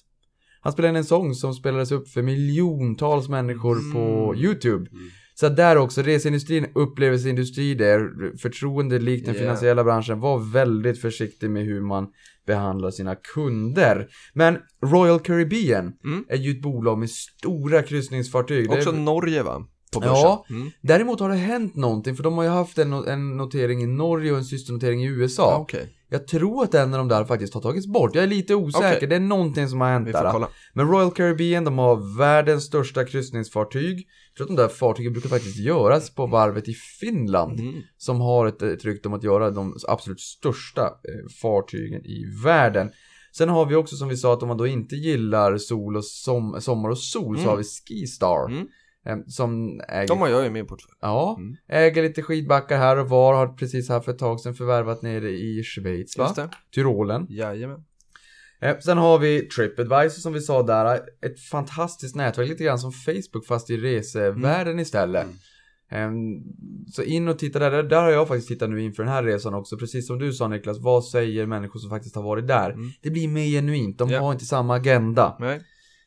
Speaker 4: Han spelade in en sång som spelades upp för miljontals människor på YouTube. Så där också, reseindustrin, upplevelseindustri där, förtroende likt den
Speaker 3: Yeah.
Speaker 4: finansiella branschen, var väldigt försiktig med hur man behandlar sina kunder. Men Royal Caribbean
Speaker 3: Mm.
Speaker 4: är ju ett bolag med stora kryssningsfartyg. Det är-
Speaker 3: Också Norge va?
Speaker 4: Ja,
Speaker 3: Mm.
Speaker 4: däremot har det hänt någonting för de har ju haft en, en notering i Norge och en systernotering i USA.
Speaker 3: Ja, okej.
Speaker 4: Jag tror att en av de där faktiskt har tagits bort. Jag är lite osäker.
Speaker 3: Okej.
Speaker 4: Det är någonting som har hänt där.
Speaker 3: kolla.
Speaker 4: Men Royal Caribbean, de har världens största kryssningsfartyg. Jag tror att de där fartygen brukar faktiskt göras på varvet i Finland.
Speaker 3: Mm.
Speaker 4: Som har ett, ett rykte om att göra de absolut största eh, fartygen i världen. Sen har vi också som vi sa att om man då inte gillar sol och som, sommar och sol så
Speaker 3: Mm.
Speaker 4: har vi Skistar.
Speaker 3: Mm.
Speaker 4: eh, Som äger,
Speaker 3: De har jag i min portfölj.
Speaker 4: ja,
Speaker 3: Mm.
Speaker 4: äger lite skidbackar här och var. Har precis här för ett tag sedan förvärvat nere i Schweiz va?
Speaker 3: Just det.
Speaker 4: Tyrolen.
Speaker 3: Jajamän.
Speaker 4: Eh, sen har vi Tripadvisor som vi sa där, ett fantastiskt nätverk, lite grann som Facebook fast i resevärlden istället. Ehm, så in och titta där, där, har jag faktiskt tittat nu inför den här resan också, precis som du sa Niklas, vad säger människor som faktiskt har varit där?
Speaker 3: Mm.
Speaker 4: Det blir mer genuint, de
Speaker 3: Ja.
Speaker 4: har inte samma agenda.
Speaker 3: Nej.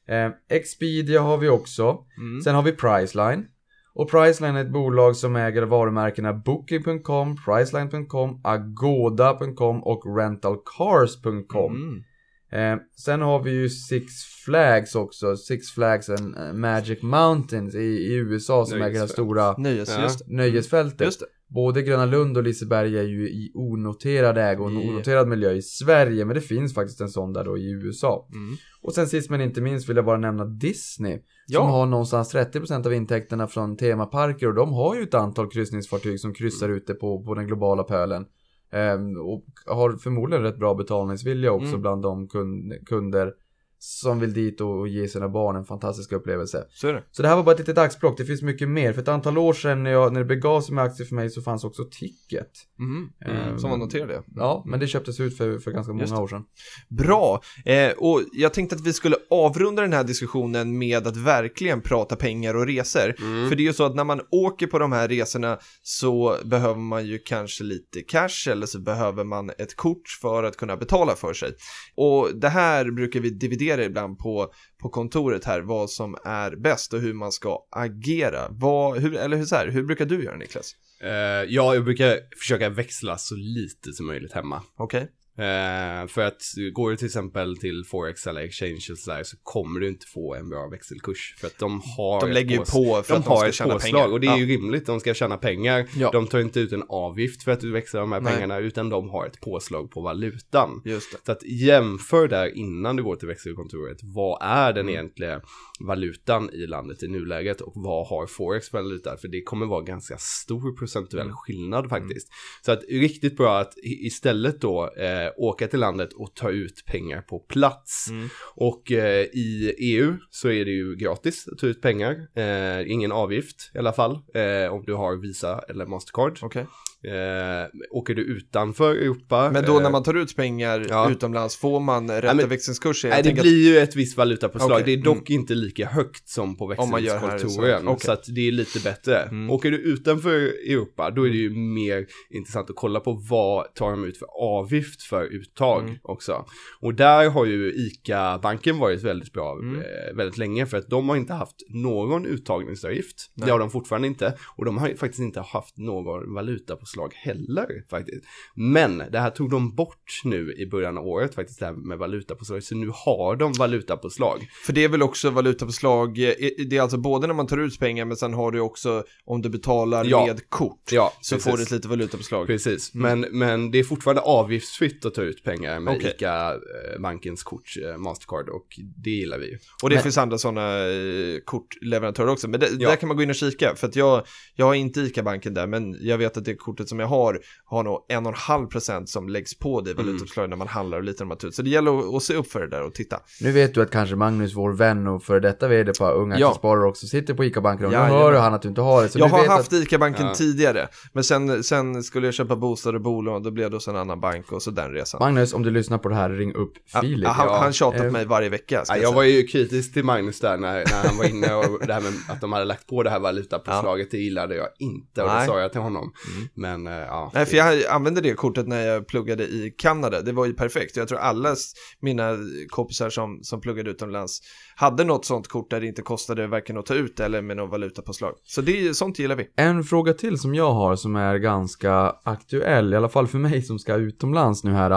Speaker 4: Ehm, Expedia har vi också,
Speaker 3: Mm.
Speaker 4: sen har vi Priceline. Och Priceline är ett bolag som äger varumärkena Booking.com, Priceline.com, Agoda.com och Rentalcars.com.
Speaker 3: Mm.
Speaker 4: Eh, sen har vi ju Six Flags också, Six Flags and eh, Magic Mountains i, i USA som äger det stora
Speaker 3: Nöjes,
Speaker 5: Ja.
Speaker 4: nöjesfältet.
Speaker 3: Just det.
Speaker 4: Både Gröna Lund och Liseberg är ju i onoterad ägo och
Speaker 3: Ja.
Speaker 4: onoterad miljö i Sverige, men det finns faktiskt en sån där då i USA.
Speaker 3: Mm.
Speaker 4: Och sen sist men inte minst vill jag bara nämna Disney,
Speaker 3: Ja.
Speaker 4: som har någonstans 30% av intäkterna från temaparker och de har ju ett antal kryssningsfartyg som kryssar ute på, på den globala pölen. Ehm, och har förmodligen rätt bra betalningsvilja också
Speaker 3: Mm.
Speaker 4: bland de kund, kunder som vill dit och ge sina barn en fantastisk upplevelse.
Speaker 3: Så det.
Speaker 4: Så det här var bara ett litet axplock, det finns mycket mer. För ett antal år sedan när, jag, när det begav sig med aktier för mig så fanns också Ticket.
Speaker 3: Mm.
Speaker 4: Ehm,
Speaker 3: Som var noterade.
Speaker 4: Ja, men det köptes ut för, för ganska många år sedan.
Speaker 3: Bra, eh, och jag tänkte att vi skulle avrunda den här diskussionen med att verkligen prata pengar och resor.
Speaker 5: Mm.
Speaker 3: För det är ju så att när man åker på de här resorna så behöver man ju kanske lite cash eller så behöver man ett kort för att kunna betala för sig. Och det här brukar vi dividera ibland på, på kontoret här, vad som är bäst och hur man ska agera. Vad, hur, eller hur, så här, hur brukar du göra Niklas?
Speaker 5: Eh, ja, jag brukar försöka växla så lite som möjligt hemma.
Speaker 3: Okej?
Speaker 5: Eh, för att går du till exempel till Forex eller Exchange eller sådär så kommer du inte få en bra växelkurs. För att de har
Speaker 3: De lägger ju på för
Speaker 5: de
Speaker 3: att de
Speaker 5: har
Speaker 3: ska
Speaker 5: ett påslag
Speaker 3: pengar.
Speaker 5: och det är
Speaker 3: Ja.
Speaker 5: ju rimligt, de ska tjäna pengar.
Speaker 3: Ja.
Speaker 5: De tar inte ut en avgift för att du växlar de här
Speaker 3: Nej.
Speaker 5: pengarna utan de har ett påslag på valutan. Så att jämför där innan du går till växelkontoret. Vad är den
Speaker 3: Mm.
Speaker 5: egentliga valutan i landet i nuläget och vad har Forex för valuta? För det kommer vara ganska stor procentuell
Speaker 3: Mm.
Speaker 5: skillnad faktiskt. Så att riktigt bra att istället då eh, Eh, åka till landet och ta ut pengar på plats.
Speaker 3: Mm.
Speaker 5: Och eh, i EU så är det ju gratis att ta ut pengar. Eh, ingen avgift i alla fall eh, om du har Visa eller Mastercard.
Speaker 3: Okay.
Speaker 5: Eh, åker du utanför Europa.
Speaker 3: Men då
Speaker 5: eh,
Speaker 3: när man tar ut pengar
Speaker 5: ja.
Speaker 3: utomlands, får man rätta
Speaker 5: men-
Speaker 3: växlingskurser?
Speaker 5: Nej, det
Speaker 3: tänker
Speaker 5: blir ju ett visst valutapåslag.
Speaker 3: Okej,
Speaker 5: Det är dock inte lika högt som på växlingskontoren.
Speaker 3: Okej.
Speaker 5: Så att det är lite bättre.
Speaker 3: Mm.
Speaker 5: Åker du utanför Europa, då är det ju mer intressant att kolla på vad tar de ut för avgift för uttag
Speaker 3: Mm.
Speaker 5: också. Och där har ju ICA-banken varit väldigt bra
Speaker 3: Mm.
Speaker 5: eh, väldigt länge för att de har inte haft någon uttagningsavgift.
Speaker 3: Nej.
Speaker 5: Det har de fortfarande inte. Och de har faktiskt inte haft någon valutapåslag heller faktiskt. Men det här tog de bort nu i början av året faktiskt, det här med valutapåslag. Så nu har de valutapåslag.
Speaker 3: För det är väl också valutapåslag, eh, det är alltså både när man tar ut pengar men sen har du också om du betalar
Speaker 5: Ja.
Speaker 3: med kort
Speaker 5: Ja,
Speaker 3: så
Speaker 5: precis.
Speaker 3: får du ett litet valutapåslag.
Speaker 5: Precis,
Speaker 3: Mm.
Speaker 5: men, men det är fortfarande avgiftsfritt att ta ut pengar med
Speaker 3: Okej.
Speaker 5: ICA-bankens kort, eh, Mastercard, och det gillar vi ju.
Speaker 3: Och det
Speaker 4: Men-
Speaker 3: finns andra sådana eh, kortleverantörer också, men det,
Speaker 5: Ja.
Speaker 3: där kan man gå in och kika för att jag, jag har inte ICA-banken där men jag vet att det kortet som jag har har nog 1,5% som läggs på det
Speaker 5: Mm.
Speaker 3: valutapåslaget när man handlar och lite när man tar ut. Så det gäller att, att se upp för det där och titta.
Speaker 4: Nu vet du att kanske Magnus, vår vän och för detta vd på Unga
Speaker 3: Ja.
Speaker 4: Aktiesparare också sitter på ICA-banken och nu
Speaker 3: Jajamän.
Speaker 4: hör han att du inte har det. Så
Speaker 3: jag
Speaker 4: du
Speaker 3: har
Speaker 4: vet
Speaker 3: haft
Speaker 4: att,
Speaker 3: ICA-banken
Speaker 5: Ja.
Speaker 3: tidigare, men sen, sen skulle jag köpa bostad och bolån, då blev det hos en annan bank och så den resan.
Speaker 4: Magnus, om du lyssnar på det här, ring upp
Speaker 3: Ja,
Speaker 4: Filip.
Speaker 3: han,
Speaker 5: ja.
Speaker 3: han tjatat
Speaker 4: Eh,
Speaker 3: mig varje vecka.
Speaker 5: Ja,
Speaker 3: jag
Speaker 5: jag var ju kritisk till Magnus där när, när han var inne och det här med att de hade lagt på det här valutapåslaget, det gillade jag inte och
Speaker 3: Nej.
Speaker 5: det sa jag till honom.
Speaker 3: Mm.
Speaker 5: Men eh, ja.
Speaker 3: Nej, för jag använde det kortet när jag pluggade i Kanada. Det var ju perfekt. Jag tror alla mina kompisar som, som pluggade utomlands hade något sånt kort där det inte kostade varken att ta ut eller med någon valutapåslag. Så det, sånt gillar vi.
Speaker 4: En fråga till som jag har som är ganska aktuell, i alla fall för mig som ska utomlands nu här.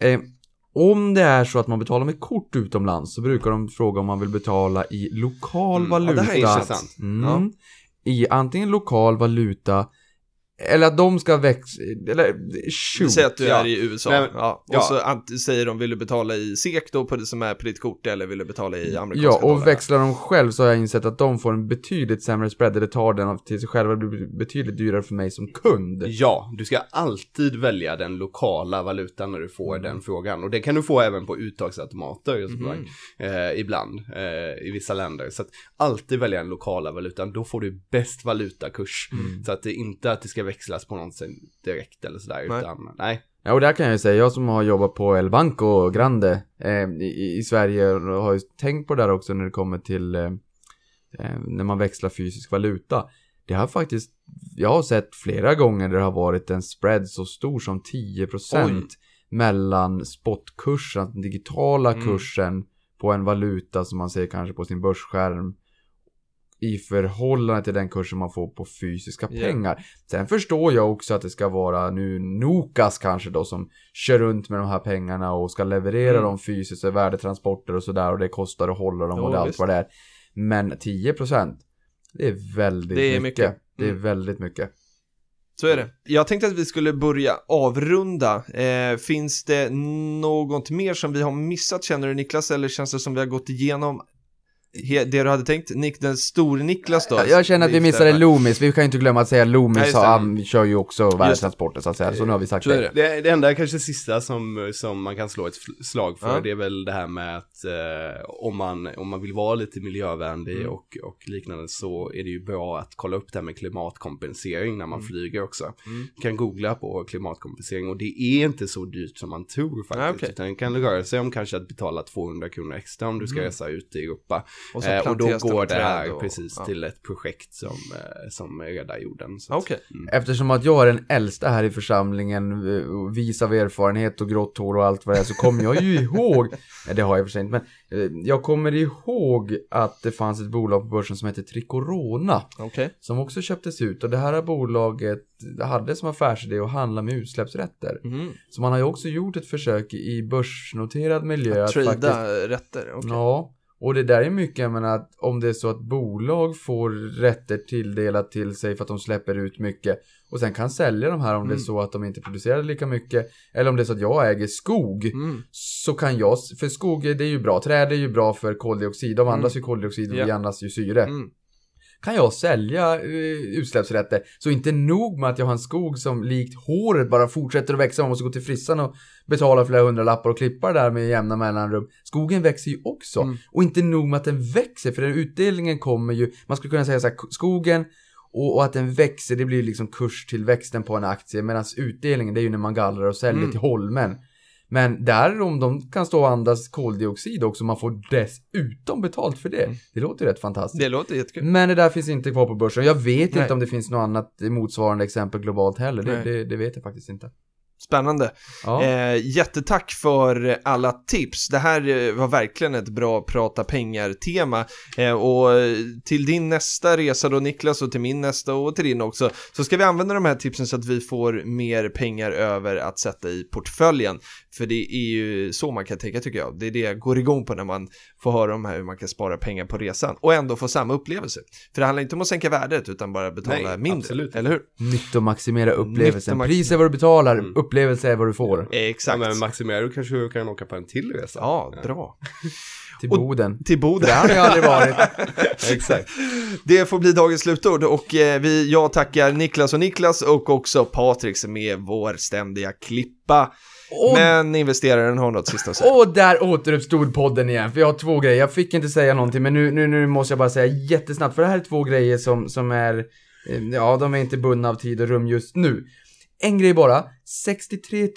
Speaker 4: Eh, om det är så att man betalar med kort utomlands så brukar de fråga om man vill betala i lokal
Speaker 5: Mm,
Speaker 4: valuta.
Speaker 3: ja, det här är
Speaker 5: intressant.
Speaker 4: Mm,
Speaker 3: Ja.
Speaker 4: I antingen lokal valuta eller att de ska växa, eller shoot.
Speaker 3: säger att du
Speaker 5: Ja.
Speaker 3: är i USA.
Speaker 5: Nej, men-
Speaker 3: ja. Och
Speaker 5: ja.
Speaker 3: så ant- säger de, vill du betala i SEK då på det som är på ditt kort eller vill du betala i amerikanska
Speaker 4: Ja, och
Speaker 3: dollar?
Speaker 4: växlar de själv så har jag insett att de får en betydligt sämre spread, eller tar den av- till sig själva, det blir betydligt dyrare för mig som kund.
Speaker 5: Ja, du ska alltid välja den lokala valutan när du får den frågan. Och det kan du få även på uttagsautomater och sådär, eh, ibland eh, i vissa länder. Så att alltid välja den lokala valutan, då får du bäst valutakurs. Så att det är inte att det ska växlas på något sätt direkt eller sådär,
Speaker 3: Nej.
Speaker 5: utan nej.
Speaker 4: Ja, och där kan jag ju säga, jag som har jobbat på El Banco Grande eh, i, i Sverige har ju tänkt på det där också när det kommer till eh, eh, när man växlar fysisk valuta. Det har faktiskt, jag har sett flera gånger där det har varit en spread så stor som 10% mellan spotkursen, den digitala
Speaker 3: Mm.
Speaker 4: kursen på en valuta som man ser kanske på sin börsskärm i förhållande till den kursen man får på fysiska
Speaker 3: Ja.
Speaker 4: pengar. Sen förstår jag också att det ska vara nu Nokas kanske då som kör runt med de här pengarna och ska leverera
Speaker 3: Mm.
Speaker 4: dem fysiskt, värdetransporter och sådär och det kostar att hålla dem
Speaker 3: Jo,
Speaker 4: och det allt vad det är. Men 10% det är väldigt
Speaker 3: Det är
Speaker 4: mycket.
Speaker 3: mycket.
Speaker 4: Det är
Speaker 3: Mm.
Speaker 4: väldigt mycket.
Speaker 3: Så är det. Jag tänkte att vi skulle börja avrunda. Eh, finns det något mer som vi har missat känner du Niklas eller känns det som vi har gått igenom he- det du hade tänkt? Nick, den store Niklas då?
Speaker 4: Jag, jag känner att vi missade Loomis, vi kan ju inte glömma att säga
Speaker 3: Nej,
Speaker 4: Loomis
Speaker 3: det.
Speaker 4: han kör ju också värdetransporter så att säga, så nu har vi sagt det.
Speaker 3: det.
Speaker 5: Det, det enda kanske sista som, som man kan slå ett slag för,
Speaker 3: Ja.
Speaker 5: det är väl det här med att eh, om, man, om man vill vara lite miljövänlig
Speaker 3: Mm.
Speaker 5: och, och liknande så är det ju bra att kolla upp det här med klimatkompensering när man
Speaker 3: Mm.
Speaker 5: flyger också.
Speaker 3: Mm.
Speaker 5: Du kan googla på klimatkompensering och det är inte så dyrt som man tror faktiskt.
Speaker 3: Nej, okej.
Speaker 5: Utan det kan röra sig om kanske att betala 200 kronor extra om du ska
Speaker 3: Mm.
Speaker 5: resa ut i Europa.
Speaker 3: Och, så
Speaker 5: Eh, och då går det här
Speaker 3: och-
Speaker 5: precis
Speaker 3: ja.
Speaker 5: till ett projekt som, eh, som räddar jorden. Så att-
Speaker 3: Okej.
Speaker 4: Eftersom att jag är den äldsta här i församlingen, eh, vis av erfarenhet och grått hår och allt vad det är, så kommer jag ju *laughs* ihåg, nej det har jag för sig inte, men eh, jag kommer ihåg att det fanns ett bolag på börsen som hette Tricorona,
Speaker 3: Okej.
Speaker 4: som också köptes ut och det här bolaget hade som affärsidé att handla med utsläppsrätter.
Speaker 3: Mhm.
Speaker 4: Så man har ju också gjort ett försök i börsnoterad miljö att faktiskt
Speaker 3: Trada rätter, okej.
Speaker 4: Ja, och det där är mycket, jag menar att om det är så att bolag får rätter tilldelat till sig för att de släpper ut mycket och sen kan sälja de här om det är
Speaker 3: Mm.
Speaker 4: så att de inte producerar lika mycket eller om det är så att jag äger skog
Speaker 3: Mm.
Speaker 4: så kan jag, för skog det är ju bra, träd är ju bra för koldioxid, de
Speaker 3: Mm.
Speaker 4: andas ju koldioxid och
Speaker 3: Ja.
Speaker 4: vi andas ju syre.
Speaker 3: Mm.
Speaker 4: Kan jag sälja eh, utsläppsrätter så inte nog med att jag har en skog som likt håret bara fortsätter att växa, man måste gå till frissan och betala flera hundra lappar och klippa det där med jämna mellanrum. Skogen växer ju också.
Speaker 3: Mm.
Speaker 4: Och inte nog med att den växer, för den utdelningen kommer ju, man skulle kunna säga så här, skogen och, och att den växer, det blir liksom kurstillväxten på en aktie, medan utdelningen det är ju när man gallrar och säljer
Speaker 3: Mm.
Speaker 4: till holmen. Men där om de kan stå och andas koldioxid också, man får dessutom betalt för det. Det låter rätt fantastiskt.
Speaker 3: Det låter jättekul.
Speaker 4: Men det där finns inte kvar på börsen. Jag vet
Speaker 3: Nej.
Speaker 4: inte om det finns något annat motsvarande exempel globalt heller. Det, det, det vet jag faktiskt inte.
Speaker 3: Spännande.
Speaker 4: Ja.
Speaker 3: Eh, jättetack för alla tips. Det här eh, var verkligen ett bra prata pengar-tema. Eh, och till din nästa resa då Niklas och till min nästa och till din också så ska vi använda de här tipsen så att vi får mer pengar över att sätta i portföljen. För det är ju så man kan tänka tycker jag. Det är det jag går igång på när man får höra om här hur man kan spara pengar på resan och ändå få samma upplevelse. För det handlar inte om att sänka värdet utan bara betala
Speaker 5: Nej,
Speaker 3: mindre.
Speaker 5: absolut.
Speaker 3: Eller hur?
Speaker 4: Nyttomaximera upplevelsen.
Speaker 3: Nyttomaximera.
Speaker 4: Pris är vad du betalar,
Speaker 5: Mm.
Speaker 4: upplevelse är vad du får.
Speaker 3: Eh,
Speaker 5: Ja,
Speaker 3: exakt.
Speaker 5: men maximerar du kanske du kan åka på en till resa.
Speaker 3: Ja, bra.
Speaker 4: Till
Speaker 3: Och-
Speaker 4: Boden.
Speaker 3: Till Boden.
Speaker 4: Det har jag aldrig varit. *laughs*
Speaker 5: Exakt.
Speaker 3: Det får bli dagens slutord och eh, vi, jag tackar Niklas och Niklas och också Patrik som är vår ständiga klippa.
Speaker 4: Och,
Speaker 3: Men investeraren har något sista att säga.
Speaker 4: och där återuppstod podden igen, för jag har två grejer. Jag fick inte säga någonting, men nu, nu, nu måste jag bara säga jättesnabbt, för det här är två grejer som, som är, eh, ja, de är inte bundna av tid och rum just nu. En grej bara, 63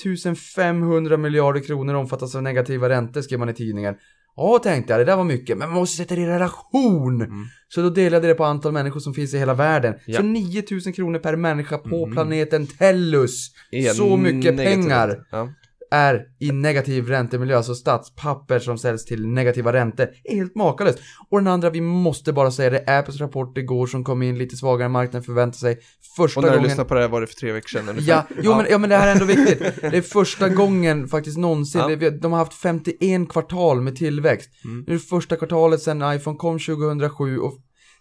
Speaker 4: 500 miljarder kronor omfattas av negativa räntor, skrev man i tidningen. Ja, tänkte jag, det där var mycket, men man måste sätta det i relation. Så då delade det på antal människor som finns i hela världen.
Speaker 3: Ja.
Speaker 4: Så 9000 kronor per människa på planeten Tellus.
Speaker 3: Är
Speaker 4: Så mycket
Speaker 3: negativt.
Speaker 4: pengar
Speaker 3: Ja.
Speaker 4: Är i negativ räntemiljö, alltså statspapper som säljs till negativa räntor, är helt makalöst. Och den andra, vi måste bara säga det, Apples rapport igår som kom in lite svagare än marknaden förväntar sig. Första
Speaker 3: Och när du
Speaker 4: gången...
Speaker 3: lyssnar på det här var det för tre veckor sedan ungefär.
Speaker 4: Ja, jo men, ja men det här är ändå viktigt. Det är första *laughs* gången faktiskt någonsin,
Speaker 3: Ja.
Speaker 4: det- de har haft 51 kvartal med tillväxt.
Speaker 3: Mm.
Speaker 4: Nu är det första kvartalet sedan iPhone kom 2007 och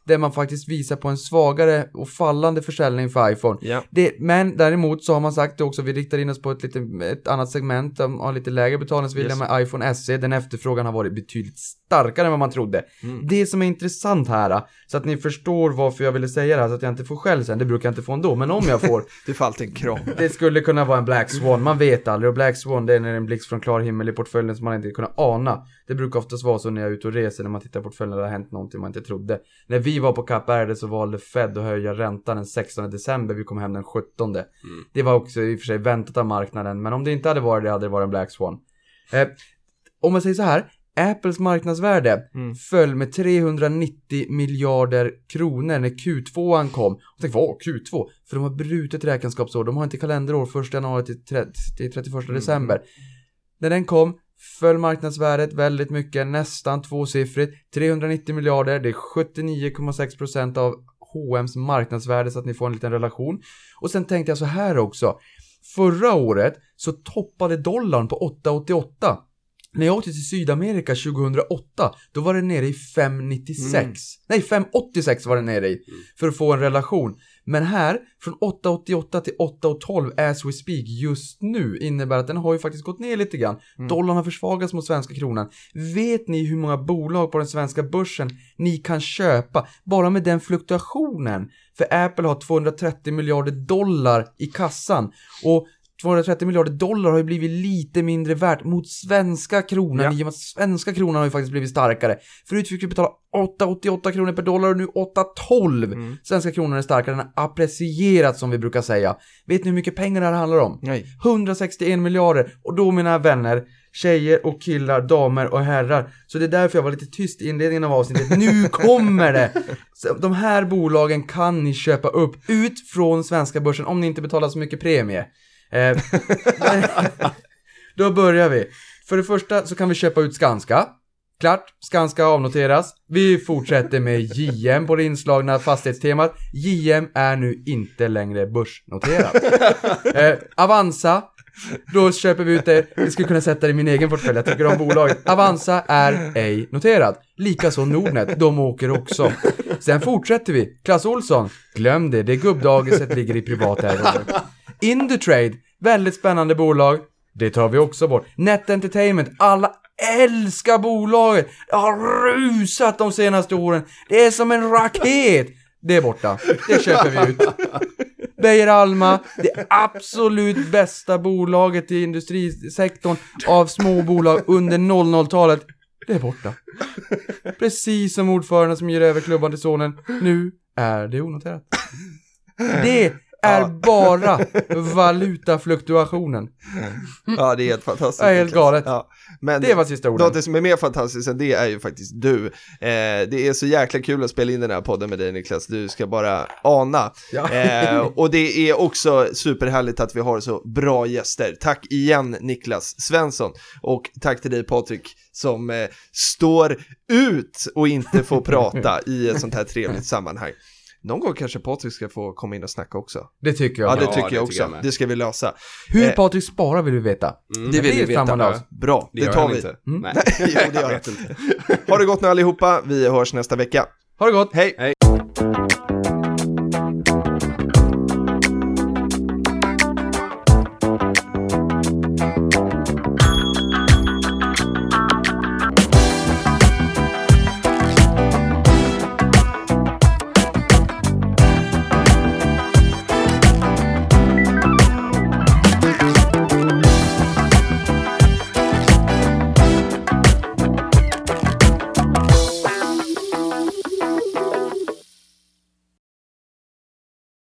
Speaker 4: där man faktiskt visar på en svagare och fallande försäljning för iPhone.
Speaker 3: Ja.
Speaker 4: Det, men däremot så har man sagt det också, vi riktar in oss på ett, lite, ett annat segment, som har lite lägre betalningsvilja
Speaker 3: Yes.
Speaker 4: med iPhone SE, den efterfrågan har varit betydligt starkare än vad man trodde.
Speaker 3: Mm.
Speaker 4: Det som är intressant här, så att ni förstår varför jag ville säga det här, så att jag inte får skäll sen, det brukar jag inte få ändå, men om jag får, *laughs*
Speaker 3: Du får alltid en kram.
Speaker 4: det skulle kunna vara en Black Swan, man vet aldrig, och Black Swan det är när en blixt från klar himmel i portföljen som man inte kunnat ana. Det brukar oftast vara så när jag är ute och reser, när man tittar på portföljen, det har hänt någonting man inte trodde. När vi var på Kap Verde så valde Fed att höja räntan den 16 december, vi kom hem den 17. Det var också i och för sig väntat av marknaden, men om det inte hade varit det hade det varit en Black Swan. Eh, om man säger så här, Apples marknadsvärde
Speaker 3: Mm.
Speaker 4: föll med 390 miljarder kronor när Q2 kom. Och tänkte, vad Q2? För de har brutit räkenskapsår, de har inte kalenderår 1 januari till, 30, till 31 december. När den kom föll marknadsvärdet väldigt mycket, nästan tvåsiffrigt. 390 miljarder, det är 79,6% av H&M's marknadsvärde så att ni får en liten relation. Och sen tänkte jag så här också. Förra året så toppade dollarn på 8,88. När jag åkte till Sydamerika 2008, då var den nere i 5,96.
Speaker 3: Mm.
Speaker 4: Nej, 5,86 var den nere i. För att få en relation. Men här, från 8,88 till 8,12 as we speak just nu, innebär att den har ju faktiskt gått ner lite grann. Dollarn har försvagats mot svenska kronan. Vet ni hur många bolag på den svenska börsen ni kan köpa bara med den fluktuationen? För Apple har 230 miljarder dollar i kassan. Och 230 miljarder dollar har ju blivit lite mindre värt mot svenska kronan
Speaker 3: Ja.
Speaker 4: i och med att svenska kronan har ju faktiskt blivit starkare. Förut fick vi betala 8,88 kronor per dollar och nu 8,12.
Speaker 3: Mm.
Speaker 4: Svenska kronan är starkare, den har apprecierat som vi brukar säga. Vet ni hur mycket pengar det här handlar om?
Speaker 3: Nej.
Speaker 4: 161 miljarder. Och då mina vänner, tjejer och killar, damer och herrar. Så det är därför jag var lite tyst i inledningen av avsnittet. Nu kommer det! De här bolagen kan ni köpa upp ut från svenska börsen om ni inte betalar så mycket premie. Eh, *laughs* då börjar vi. För det första så kan vi köpa ut Skanska. Klart, Skanska avnoteras. Vi fortsätter med JM på det inslagna fastighetstemat. JM är nu inte längre börsnoterat. *laughs* Eh, Avanza, då köper vi ut det. Jag skulle kunna sätta det i min egen portfölj, jag tycker om bolaget. Avanza är ej noterad. Likaså Nordnet, de åker också. Sen fortsätter vi. Clas Olsson, glöm det, det gubbdagiset ligger i privat ägo. Indutrade, väldigt spännande bolag. Det tar vi också bort. Net Entertainment, alla älskar bolaget. Det har rusat de senaste åren. Det är som en raket. Det är borta. Det köper vi ut. Beijer Alma, det absolut bästa bolaget i industrisektorn av små bolag under 00-talet. Det är borta. Precis som ordföranden som ger över klubban till sonen. Nu är det onoterat. Det är bara valutafluktuationen.
Speaker 3: Ja, det är helt fantastiskt.
Speaker 4: Det är helt galet.
Speaker 3: Ja. Men
Speaker 4: Det var sista orden.
Speaker 3: något som är mer fantastiskt än det är ju faktiskt du. Eh, det är så jäkla kul att spela in den här podden med dig Niklas, du ska bara ana.
Speaker 4: Ja.
Speaker 3: Eh, och det är också superhärligt att vi har så bra gäster. Tack igen Niklas Svensson och tack till dig Patrik som eh, står ut och inte får prata *laughs* i ett sånt här trevligt sammanhang. Någon gång kanske Patrik ska få komma in och snacka också.
Speaker 4: Det tycker jag.
Speaker 3: Ja, det
Speaker 5: Ja,
Speaker 3: tycker
Speaker 5: det
Speaker 3: jag
Speaker 5: tycker jag
Speaker 3: också. det ska vi lösa.
Speaker 4: Hur
Speaker 3: Eh,
Speaker 4: Patrik sparar vill vi veta.
Speaker 5: Mm.
Speaker 3: Det vill vi
Speaker 4: är
Speaker 3: veta.
Speaker 4: oss.
Speaker 3: Bra,
Speaker 5: Det
Speaker 3: det, tar vi.
Speaker 5: inte.
Speaker 4: Mm.
Speaker 5: Nej. *laughs*
Speaker 3: Jo, det gör
Speaker 5: jag *laughs* inte.
Speaker 3: Ha det gott nu allihopa, vi hörs nästa vecka.
Speaker 4: Ha det gott!
Speaker 3: Hej!
Speaker 5: Hej.